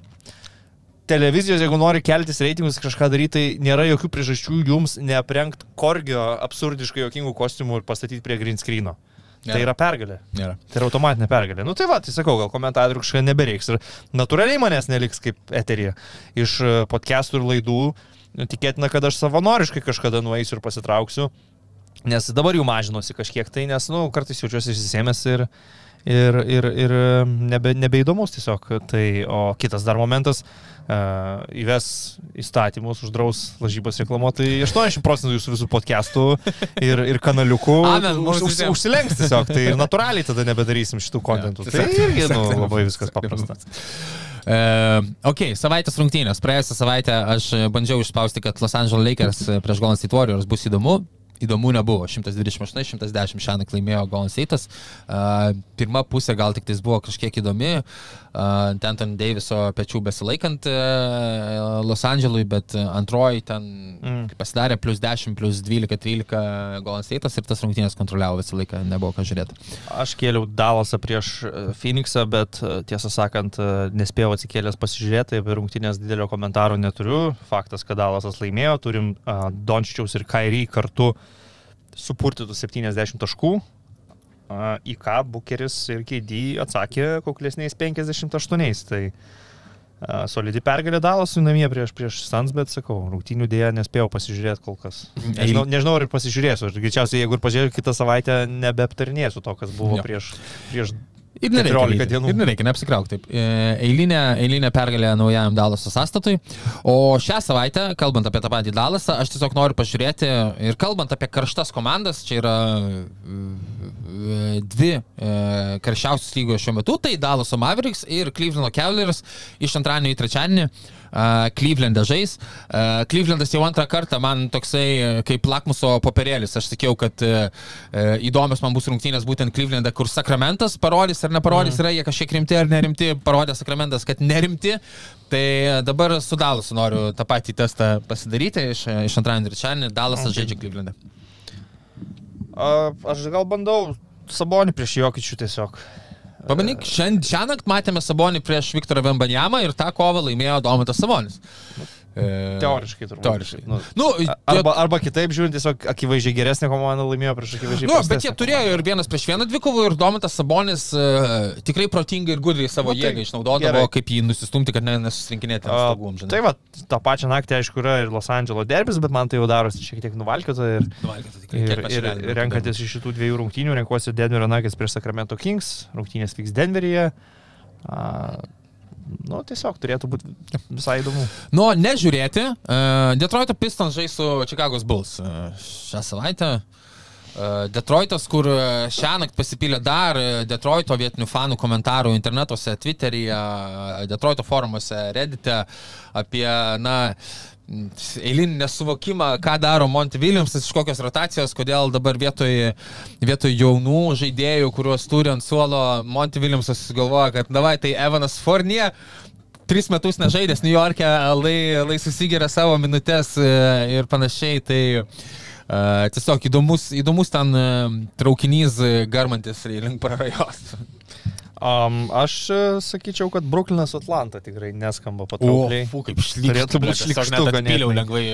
televizijos, jeigu nori keltis reitingus, kažką daryti, tai nėra jokių priežasčių jums neaprengti korgio absurdiškai jokingų kostiumų ir pastatyti prie green screeno. Nėra. Tai yra pergalė. Nėra. Tai yra automatinė pergalė. Nu tai va, tai sakau, gal komentatorių kažką nebereiks. Ir natūraliai manęs neliks kaip eterija. Iš e, podcastų ir laidų nu, tikėtina, kad aš savanoriškai kažkada nueisiu ir pasitrauksiu. Nes dabar jau mažinosi kažkiek tai, nes, nu, kartais jaučiuosi išsisėmęs ir, ir, ir, ir nebe, nebeįdomus tiesiog. Tai, o kitas dar momentas, uh, įves įstatymus, uždraus lažybas reklamuoti, tai 80 procentų jūsų visų podcastų ir, ir kanaliukų Amen, už, už, užsilenks tiesiog. Tai natūraliai tada nebedarysim šitų kontentų. Ja, tai irgi nu, labai viskas paprasta. E, ok, savaitės rungtynės. Praėjusią savaitę aš bandžiau išspausti, kad Los Angeles Lakers prieš Golden State Warriors bus įdomu. Įdomu nebuvo. 128-110 šią naktį laimėjo Golden State'as. Uh, pirma pusė gal tik tais buvo kažkiek įdomi, uh, ten ten Daviso pečių besilaikant uh, Los Andželui, bet antroji ten mm. pasidarė plus 10, plus 12, 13 Golden State'as ir tas rungtynės kontroliavo visą laiką, nebuvo ką žiūrėti. Aš kėliau Dalasą prieš e, Phoenixą, bet e, tiesą sakant, nespėjau atsikėlęs pasižiūrėti, apie rungtynės didelio komentaro neturiu. Faktas, kad Dalasas laimėjo, turim uh, Dončičiaus ir Kairį kartu supurtytų 70 taškų. Į ką Bukeris ir Keidį atsakė kuklesniais 58. Tai solidi pergalė Dalasui namie prieš, prieš Sans, bet sakau, rungtynių dėja nespėjau pasižiūrėti kol kas. Nežinau, nežinau ar ir pasižiūrėsiu. Ir greičiausiai, jeigu ir pažiūrėsiu kitą savaitę, nebeaptarnėsiu to, kas buvo Jo. prieš, prieš Ir nereikia, 14 ryti. dienų. Ir nereikia, neapsikrauk taip. E, Eilinė, eilinė pergalė naujajam Dalaso sąstatui. O šią savaitę, kalbant apie tą patį Dalasą, aš tiesiog noriu pažiūrėti ir kalbant apie karštas komandas, čia yra e, dvi e, karščiausios lygos šiuo metu, tai Dalaso Mavericks ir Cleveland Cavaliers iš antradienio į trečiadienį. Cleveland'e žais. Cleveland'as jau antrą kartą man toksai e, kaip lakmuso popierėlis. Aš sakiau, kad uh, uh, įdomios man bus rungtynės būtent Cleveland'e, kur Sakramentas parodys ar neparodys, mm. yra jie kažkiek rimti ar nerimti, parodė Sakramentas, kad nerimti. Tai dabar su Dalasu noriu tą patį testą pasidaryti iš, iš antradienio ir trečiadienį. Dalasas okay. žaidžia. A, aš gal bandau Sabonį prieš Jokičių tiesiog. Pabandyk, šiandien šią naktį matėme Sabonį prieš Viktorą Vembanjamą ir tą kovą laimėjo Domantas Sabonis. E, Teoriškai turbūt. Teoriškai. Nu, Nu, arba, arba kitaip žiūrint, tiesiog akivaizdžiai geresnė komanda laimėjo prieš akivaizdžiai. Nu, bet jie turėjo ir vienas prieš vieną dvikovų ir Domantas Sabonis uh, tikrai protingai ir gudriai savo Nu, tai jėgą išnaudodavo, gerai. kaip jį nusistumti, kad ne, nesusirinkinėti žinai. Tai va, tą pačią naktį, aišku, yra ir Los Andželo derbis, bet man tai jau darosi šiek tiek nuvalkiota ir, Nuvalkiota tikrai, ir, ir galim renkantis iš šitų dviejų rungtynių, renkuosi Denverio Nuggets prieš Sacramento Kings, rungtynės vyks Denveryje. A, nu, tiesiog turėtų būti visai įdomu. Nu, nežiūrėti. Uh, Detroito Pistons žais su Chicago's Bulls uh, šią savaitę. Uh, Detroitas, kur uh, šią naktį pasipylė dar uh, Detroito vietinių fanų komentarų internetuose, Twitteryje, uh, Detroito forumuose, Reddite apie, na, m, eilinį nesuvokimą, ką daro Monty Williamsas, iš kokios rotacijos, kodėl dabar vietoj, vietoj jaunų žaidėjų, kuriuos turi ant suolo, Monty Williamsas galvoja, kad davai tai Evanas Fournier tris metus nežaidęs New York'e, lai, lai susigeria savo minutės e, ir panašiai. Tai uh, tiesiog įdomus, įdomus ten uh, traukinys garmantis link prarajos. Um, aš e, sakyčiau, kad Brooklynas Atlanta tikrai neskamba patraukliai. fu, kaip šlykštu. Turėtų būt blet, tiesiog šlykštu net atpyliau ganėtinai. lengvai.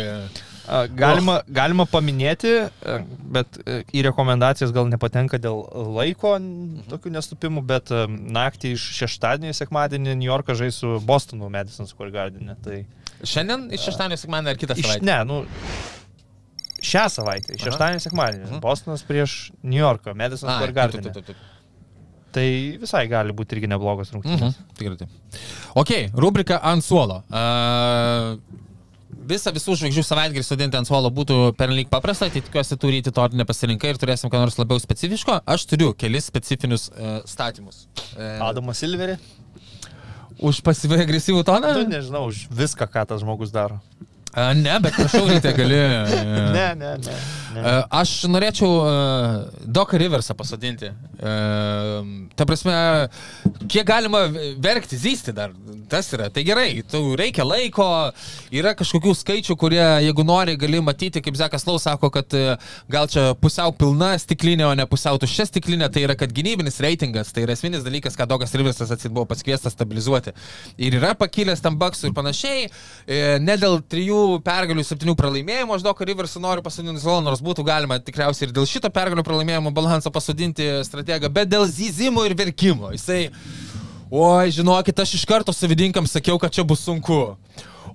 e. Galima, galima paminėti, e, bet į rekomendacijas gal nepatenka dėl laiko tokių nestupimų, bet naktį iš šeštadienį į sekmadienį New Yorką žais su Bostonu Madison Square Garden. Tai Šiandien iš šeštadienio sekmadienį ar kitą iš, savaitę? ne, nu, šią savaitę, iš šeštadienį sekmadienį. Mhm. Bostonas prieš New Yorką, Madison Square Garden. Tai visai gali būti irgi neblogas rungtynės. Mhm, tikrai taip. Ok, rubrika ant suolo. Uh, visą visų žvaigždžių savaitgalį sudinti ant suolo būtų pernelyg paprasta, tai tikiuosi turite to nepasirinkai ir turėsim ką nors labiau specifiško. Aš turiu kelis specifinius uh, statymus. Uh, Adamas Silveri? už pasyviai agresyvų toną? Tu nežinau, už viską, ką tas žmogus daro. Uh, ne, bet prašau, ryte gali. Ne, ne, ne. Uh, aš norėčiau uh, Doką Riversą pasodinti. Uh, ta prasme, kiek galima verkti, zysti dar. Tas yra. Tai gerai, tu reikia laiko, yra kažkokių skaičių, kurie, jeigu nori, gali matyti, kaip Zekas Lau sako, kad gal čia pusiau pilna stiklinė, o ne pusiau tuščia stiklinė, tai yra, kad gynybinis reitingas, tai yra esminis dalykas, ką Dokas Riversas atsit buvo paskviestas stabilizuoti. Ir yra pakilęs tam baksų ir panašiai, e, ne dėl trijų pergalių, septynių pralaimėjimų, aš Doką Riversą noriu pasodinti solo, nors būtų galima tikriausiai ir dėl šito pergalių pralaimėjimo balansą pasodinti strategą, bet dėl zyzimo ir verkimo. Jisai, oi, žinokit, aš iš karto savininkams sakiau, kad čia bus sunku.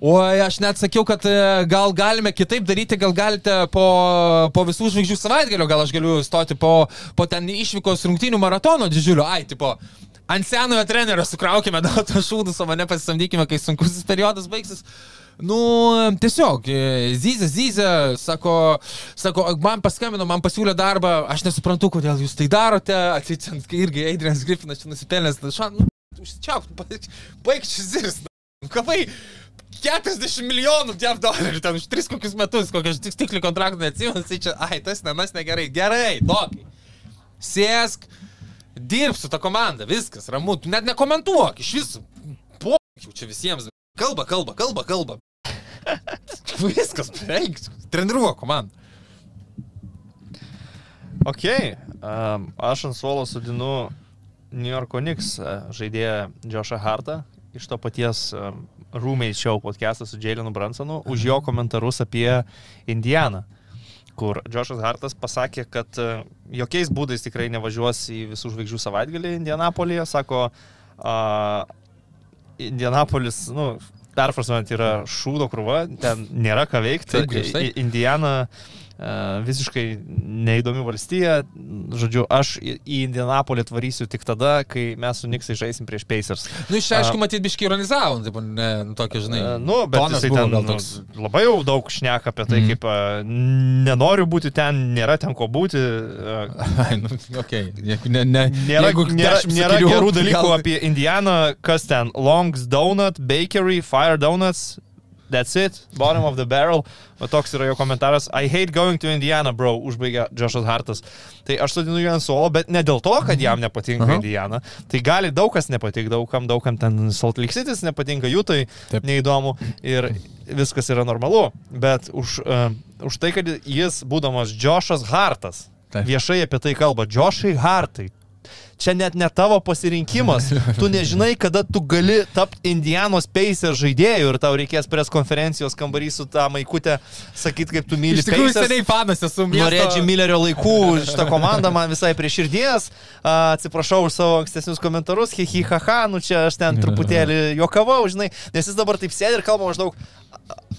Oi, aš net sakiau, kad e, gal galime kitaip daryti, gal galite po, po visų žvaigždžių savaitgalio, gal aš galiu stoti po, po ten išvykos rungtynių maratono didžiulio, ai, tipo, ant senojo trenerio sukraukime daug to šūdus, o mane pasisamdykime, kai sunkusis periodas baigsis. Nu, tiesiog, e, Zyzė, Zyzė, sako, sako, man paskambino, man pasiūlė darbą, aš nesuprantu, kodėl jūs tai darote, atsičiant, kai irgi Adrianas Griffinas čia nusipelnęs, šan, nu, užsičiauk, baig šis zirs, kavai, 40 milijonų jav dolerių ten už 3 kokius metus, kokius tik stiklių kontraktų neatsimenu, tai čia, ai, tas namas negerai. Gerai, dokai. Sėsk, dirbk su ta komanda, viskas, ramu, tu net nekomentuok, iš visų. Po, jau čia visiems. Kalba, kalba, kalba, kalba. Viskas, beveik, treniruok komandą. Ok, um, aš ant suolo sudinu New Yorko Knicks uh, žaidėją Joshą Hartą iš to paties um, Roommate Show podcast'o su Jailenu Bransonu už jo komentarus apie Indianą, kur Joshas Hartas pasakė, kad uh, jokiais būdais tikrai nevažiuos į visų žvaigždžių savaitgalį Indianapolyje, sako, uh, Indianapolis, nu, perfrasuojant, yra šūdo krūva, ten nėra ką veikti. Taip, Indiana visiškai neįdomi valstija. Žodžiu, aš į Indianapolį atvarysiu tik tada, kai mes su Niksai žaisim prieš Pacers. Nu, iš čia, aišku, matyt, biški ironizavo, taip, ne, nu, tokia, žinai. E, Nu, bet jisai ten toks. labai jau daug šneka apie tai, mm. kaip a, nenoriu būti ten, nėra ten ko būti. Ai, nu, okay. Ne, ne, Nėra, jeigu nėra, 10 nėra gerų dalykų gal- apie Indianą, kas ten. Longs Donut, Bakery, Fire Donuts. That's it, bottom of the barrel. O toks yra jo komentaras. I hate going to Indiana, bro, užbaigė Joshas Hartas. Tai aš sodinu jį ant suolo, bet ne dėl to, kad jam nepatinka Aha. Indiana. Tai gali daug kas nepatikti, daugam, daugam ten Salt Lake City nepatinka, jų tai neįdomu ir viskas yra normalu. Bet už, uh, už tai, kad jis, būdamas Joshas Hartas, Taip. viešai apie tai kalba, Joshai Hartai. Čia net ne tavo pasirinkimas. Tu nežinai, kada tu gali tapti Indianos Pacers žaidėjų ir tau reikės pres konferencijos kambarį su tą maikutę sakyti, kaip tu myli Iš tikrųjų, Pacers. seniai fanas esu. Nuo miesto- Redži Millerio laikų šitą komandą man visai prie širdies. Atsiprašau už savo ankstesnius komentarus. Hihi, haha, nu čia aš ten truputėlį juokavau, žinai, nes jis dabar taip sėdi ir kalba maždaug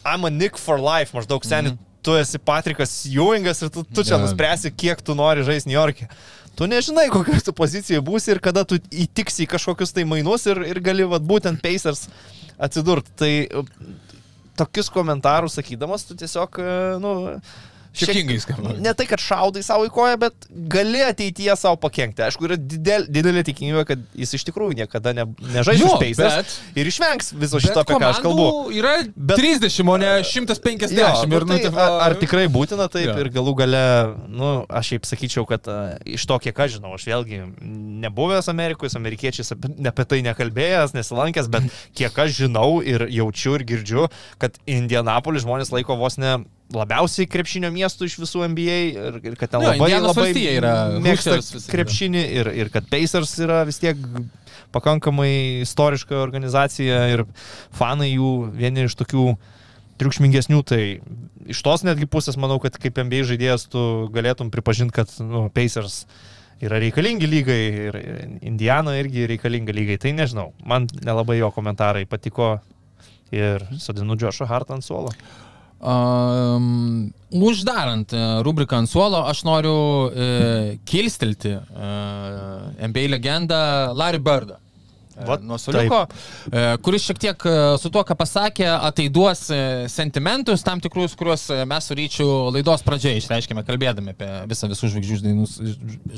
I'm a Nick for life, maždaug seniai. Mm -hmm. Tu esi Patrikas Ewingas ir tu, tu čia Jo. nuspręsi, kiek tu nori žaisti New York'e. Tu nežinai, kokioje tu pozicijoje būsi ir kada tu įtiksi į kažkokius tai mainus ir, ir gali vat, būtent Pacers atsidurti. Tai uh, tokius komentarus sakydamas, tu tiesiog, uh, nu, šiek- Šiokingai skamba. Ne tai, kad šaudai savo į koją, bet gali ateityje savo pakengti. Aišku, yra didel, didelė tikimybė, kad jis iš tikrųjų niekada ne, nežais už bet- ir išvengs viso šito, apie ką aš kalbu. Yra Bet- 30, o ne 150. Jo, ir, nu, nu, tai, ar, ar tikrai būtina taip Jo. ir galų gale, nu, aš šiaip sakyčiau, kad a, iš to, kiek aš žinau, aš vėlgi nebuvęs Amerikoje, su amerikiečiais apie tai nekalbėjęs, nesilankęs, bet kiek aš žinau ir jaučiu ir girdžiu, kad Indianapolis žmonės laiko vos ne labiausiai krepšinio miestų iš visų NBA ir, ir kad ten Jo, labai, Indianos labai yra mėgsta krepšinį ir, ir kad Pacers yra vis tiek pakankamai istoriška organizacija ir fanai jų vieni iš tokių triukšmingesnių, tai iš tos netgi pusės manau, kad kaip NBA žaidėjas tu galėtum pripažinti, kad nu, Pacers yra reikalingi lygai ir ir Indiana irgi reikalinga lygai. Tai nežinau, man nelabai jo komentarai patiko ir sodinu Džošą Hartą ant suolo. Um, uždarant e, rubriką ant suolo, aš noriu e, kilstelti e, NBA legendą Larry Birdą. Vat Nuo suoliuko, e, kuris šiek tiek e, su tuo, ką pasakė, ateiduos e, sentimentus tam tikrus, kuriuos mes su ryčiu laidos pradžioje išreiškėme, kalbėdami apie visą visų žvaigždžių, dainus,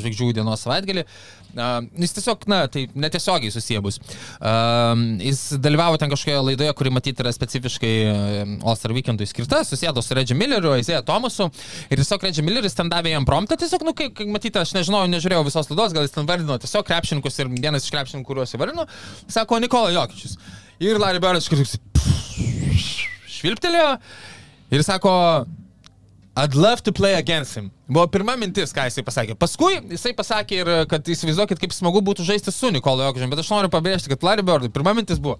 žvaigždžių dienos savaitgalį. Jis tiesiog, na, tai netiesiogiai susiję bus. E, Jis dalyvavo ten kažkokioje laidoje, kuri matyti yra specifiškai All-Star Weekendui skirta, susėdo su Reggie Milleriu, Isaiah Thomasu ir tiesiog Reggie Milleris ten davė jam promptą, tiesiog, nu, kaip matyti, aš nežinau, nežiūrėjau visos laidos, gal jis ten vardino tiesiog krepšininkus ir vienas iš krepšininkų, kuriuos įvardino, sako Nikola Jokičius. Ir Larry Birdas kažkaip švilptelėjo ir sako, I'd love to play against him. Buvo pirma mintis, ką jisai pasakė. Paskui jisai pasakė ir, kad įsivaizduokit, kaip smagu būtų žaisti su Nikolo Jokičiu, bet aš noriu pabrėžti, kad Larry Birdui pirma mintis buvo,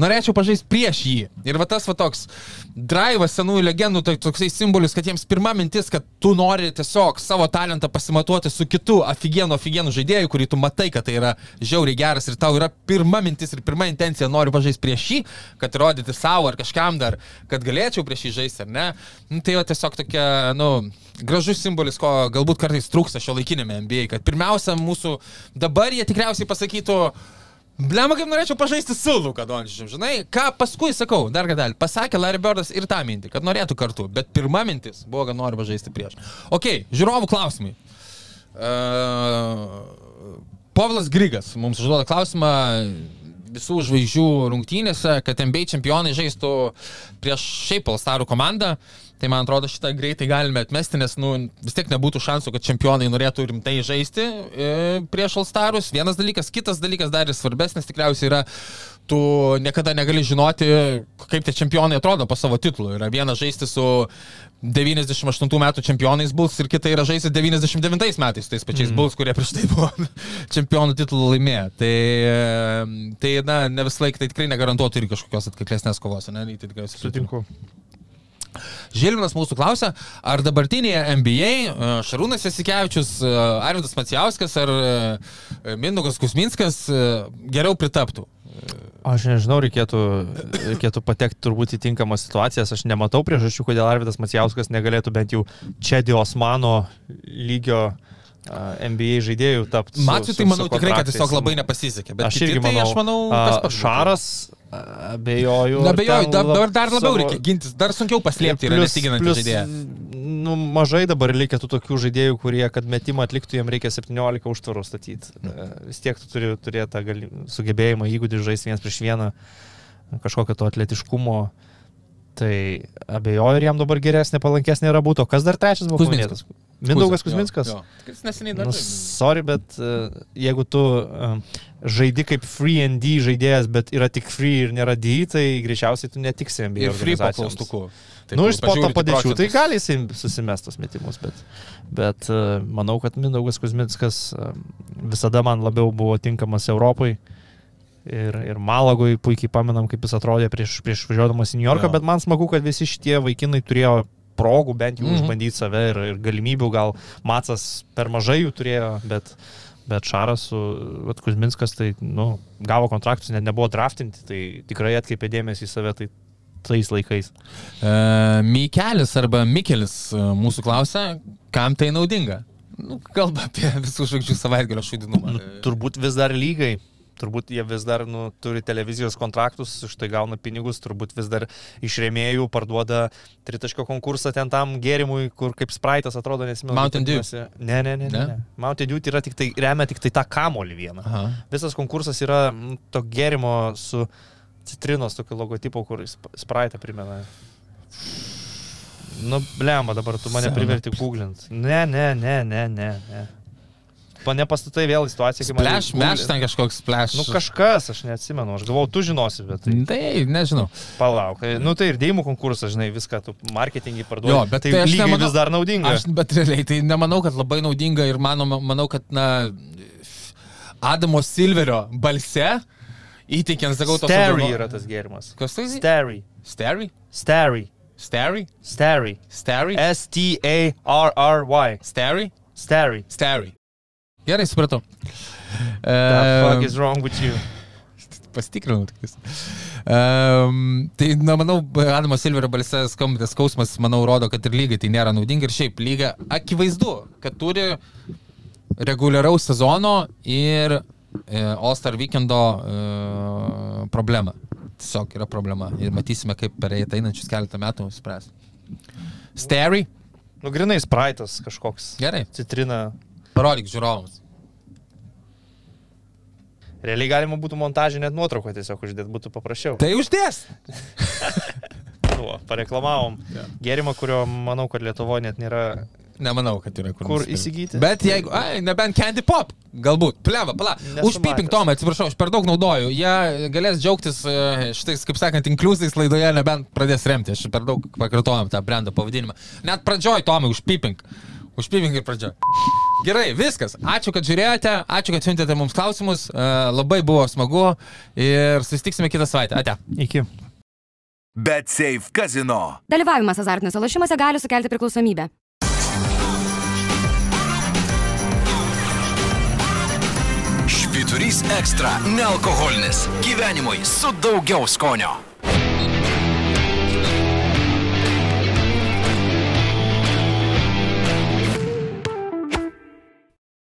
norėčiau pažaisti prieš jį. Ir va tas va toks drivas senųjų legendų, tai toksai simbolis, kad jiems pirma mintis, kad tu nori tiesiog savo talentą pasimatuoti su kitu aфиgeну, aфиgeну žaidėju, kurį tu matai, kad tai yra žiauriai geras ir tau yra pirma mintis ir pirma intencija, noriu pažaisti prieš jį, kad įrodyti savo ar kažkam dar, kad galėčiau prieš jį žaisti ar ne. Nu, tai jau tiesiog tokia, nu, gražus simbolis, ko galbūt kartais trūksta šio laikinėme NBA, kad pirmiausia mūsų dabar jie tikriausiai pasakytų, Blema, kaip norėčiau pažaisti su Luka Dončičiu, žinai, ką paskui sakau, dar kadalį, pasakė Larry Birdas ir tą mintį, kad norėtų kartu, bet pirma mintis buvo, kad nori pažaisti prieš. Ok, žiūrovų klausimai. Uh, Povilas Grigas mums užduoda klausimą visų žvaigždžių rungtynėse, kad NBA čempionai žaistų prieš šiaip Alstarų komandą. Tai man atrodo šitą greitai galime atmesti, nes nu, vis tiek nebūtų šansų, kad čempionai norėtų rimtai žaisti e, prieš Alstarus. Vienas dalykas, kitas dalykas dar ir svarbesnis tikriausiai yra, tu niekada negali žinoti, kaip tie čempionai atrodo po savo titlų. Yra viena žaisti su 98 metų čempionais Bulls ir kita yra žaisti 99 metais tais pačiais mm. Bulls, kurie prieš tai buvo čempionų titulų laimėję. Tai, e, tai na, ne visą laiką tai tikrai negarantuotų ir kažkokios atkaklesnės kovos, ne? Tai Sutinku. Žilvinas mūsų klausia, ar dabartinėje NBA e, Šarūnas Jasikevičius, e, Arvidas Macijauskas ar e, Mindugas Kusminskas geriau pritaptų? Aš nežinau, reikėtų, reikėtų patekti turbūt į tinkamas situacijas. Aš nematau priežasčių, kodėl Arvidas Macijauskas negalėtų bent jau čia Diosmano lygio NBA žaidėjų tapti. su- tai manau tikrai, kad tiesiog labai nepasisekė. Aš irgi tai manau, aš manau, a. Šaras, abejoju. ten dabar dar labiau savo- reikia gintis, dar sunkiau paslėpti yra nesiginantį žaidėją. Nu, mažai dabar reikia tų tokių žaidėjų, kurie, kad metimą atliktų, jiem reikia 17 užtvarų statyti. E, Vis tiek tu turi turėti tą gali, sugebėjimą įgūdį žaisti vienas prieš vieną, kažkokio to atletiškumo. Tai abejoju, ar jam dabar geresnė, palankesnė yra būtų. Kas dar trečias buvo Kuzminskas. Mindaugas Kuzminskas. Jo, jo. Jis neseniai dar. Nu, sorry, bet uh, jeigu tu uh, žaidi kaip free and D žaidėjas, bet yra tik free ir nėra D, tai greičiausiai tu netiksi NBA. Ir free po organizacijoms. klaustuku. Nu, iš sporto padėčių, tai gali jisai susimestos metimus, bet, bet uh, manau, kad Mindaugas Kuzminskas uh, visada man labiau buvo tinkamas Europai. Ir, ir Malagoj puikiai pamenam, kaip jis atrodė prieš, prieš važiuodamas į New Yorką, Jo. bet man smagu, kad visi šitie vaikinai turėjo progų bent jau mm. išbandyti save ir, ir galimybių, gal Macas per mažai jų turėjo, bet, bet Šaras su vat, Kuzminskas tai nu, gavo kontraktus, net nebuvo draftinti, tai tikrai atkreipė dėmesį į save tai, tais laikais. Uh, Mikelis arba Mikelis uh, mūsų klausia, kam tai naudinga? Nu, kalba apie visų žvaigždžių savaitgalio šudinumą. Nu, turbūt vis dar lygai. Turbūt jie vis dar nu, turi televizijos kontraktus, už tai gauna pinigus, turbūt vis dar iš rėmėjų parduoda tritaško konkursą ten tam gėrimui, kur kaip spraitas atrodo nesimenu. Mountain Dew. Ne, ne, ne, ne. Ne? Mountain Dew tai yra tik tai, remia tik tai tą kamolį vieną. Aha. Visas konkursas yra to gėrimo su citrinos tokiu logotipu, kur sp- spraitą primena. Nu, blemba, dabar tu mane priverti googlint. Ne, ne, ne, ne, ne. ne. Pane pastatai vėl į situaciją, kai man Splash, meš ten kažkoks splash. Nu kažkas, aš neatsimenu, aš galvau, tu žinosi, bet tai Tai, nežinau. palauk. Nu tai ir dėjimų konkursas, žinai, viską tu marketingai parduodi. Jo, bet tai, tai aš lygiai nemanau- vis dar naudinga. Aš, bet realiai tai nemanau, kad labai naudinga ir mano, manau, kad, na, Adamo Silverio balse įteikiant, sakau, tos Starry yra tas gėrimas. Kas tai? Starry. Starry? Starry. Starry? Starry. Starry? S-T-A-R-R-Y. Starry? Starry. Starry. Gerai, supratau. The fuck is wrong with you? Pasitikrinau tik. tais. Um, tai, na, manau, Adamo Silverio balsas skambantis skausmas, manau, rodo, kad ir lygai tai nėra naudinga ir šiaip lyga akivaizdu, kad turi reguliaraus sezono ir e, All-Star weekendo e, problemą. Tiesiog yra problema ir matysime, kaip per einančius keletą metų spręs. Starry, Nu, grinai spraitas kažkoks. gerai, Citrina. Parodyk žiūrovams. Realiai galima būtų montažį net nuotrauką tiesiog uždėti, būtų paprasčiau. Tai uždės. Pareklamavom gėrimą, kurio manau, kad Lietuvoje net nėra. Nemanau, kad yra kur, Kur nusipirkt. įsigyti? Bet jeigu, ai, nebent Candy Pop, galbūt, pleva, pala. Užpipink. Tomą, atsiprašau, aš per daug naudoju. Jie galės džiaugtis e, šitais, kaip sakant, inkliuzais laidoje, nebent pradės remti. Aš per daug pakartojom tą brandą pavadinimą. Net pradžioj, Tomai, užpipink. Užpipink ir pradžioj. Gerai, viskas. Ačiū, kad žiūrėjote, ačiū, kad siuntėte mums klausimus. E, Labai buvo smagu ir susitiksime kitą savaitę. Ate. Iki. Bet Safe Casino. Dalyvavimas azartiniuose lošimuose gali sukelti priklausomybę. Švyturys ekstra - nealkoholinis. Gyvenimui su daugiau skonio.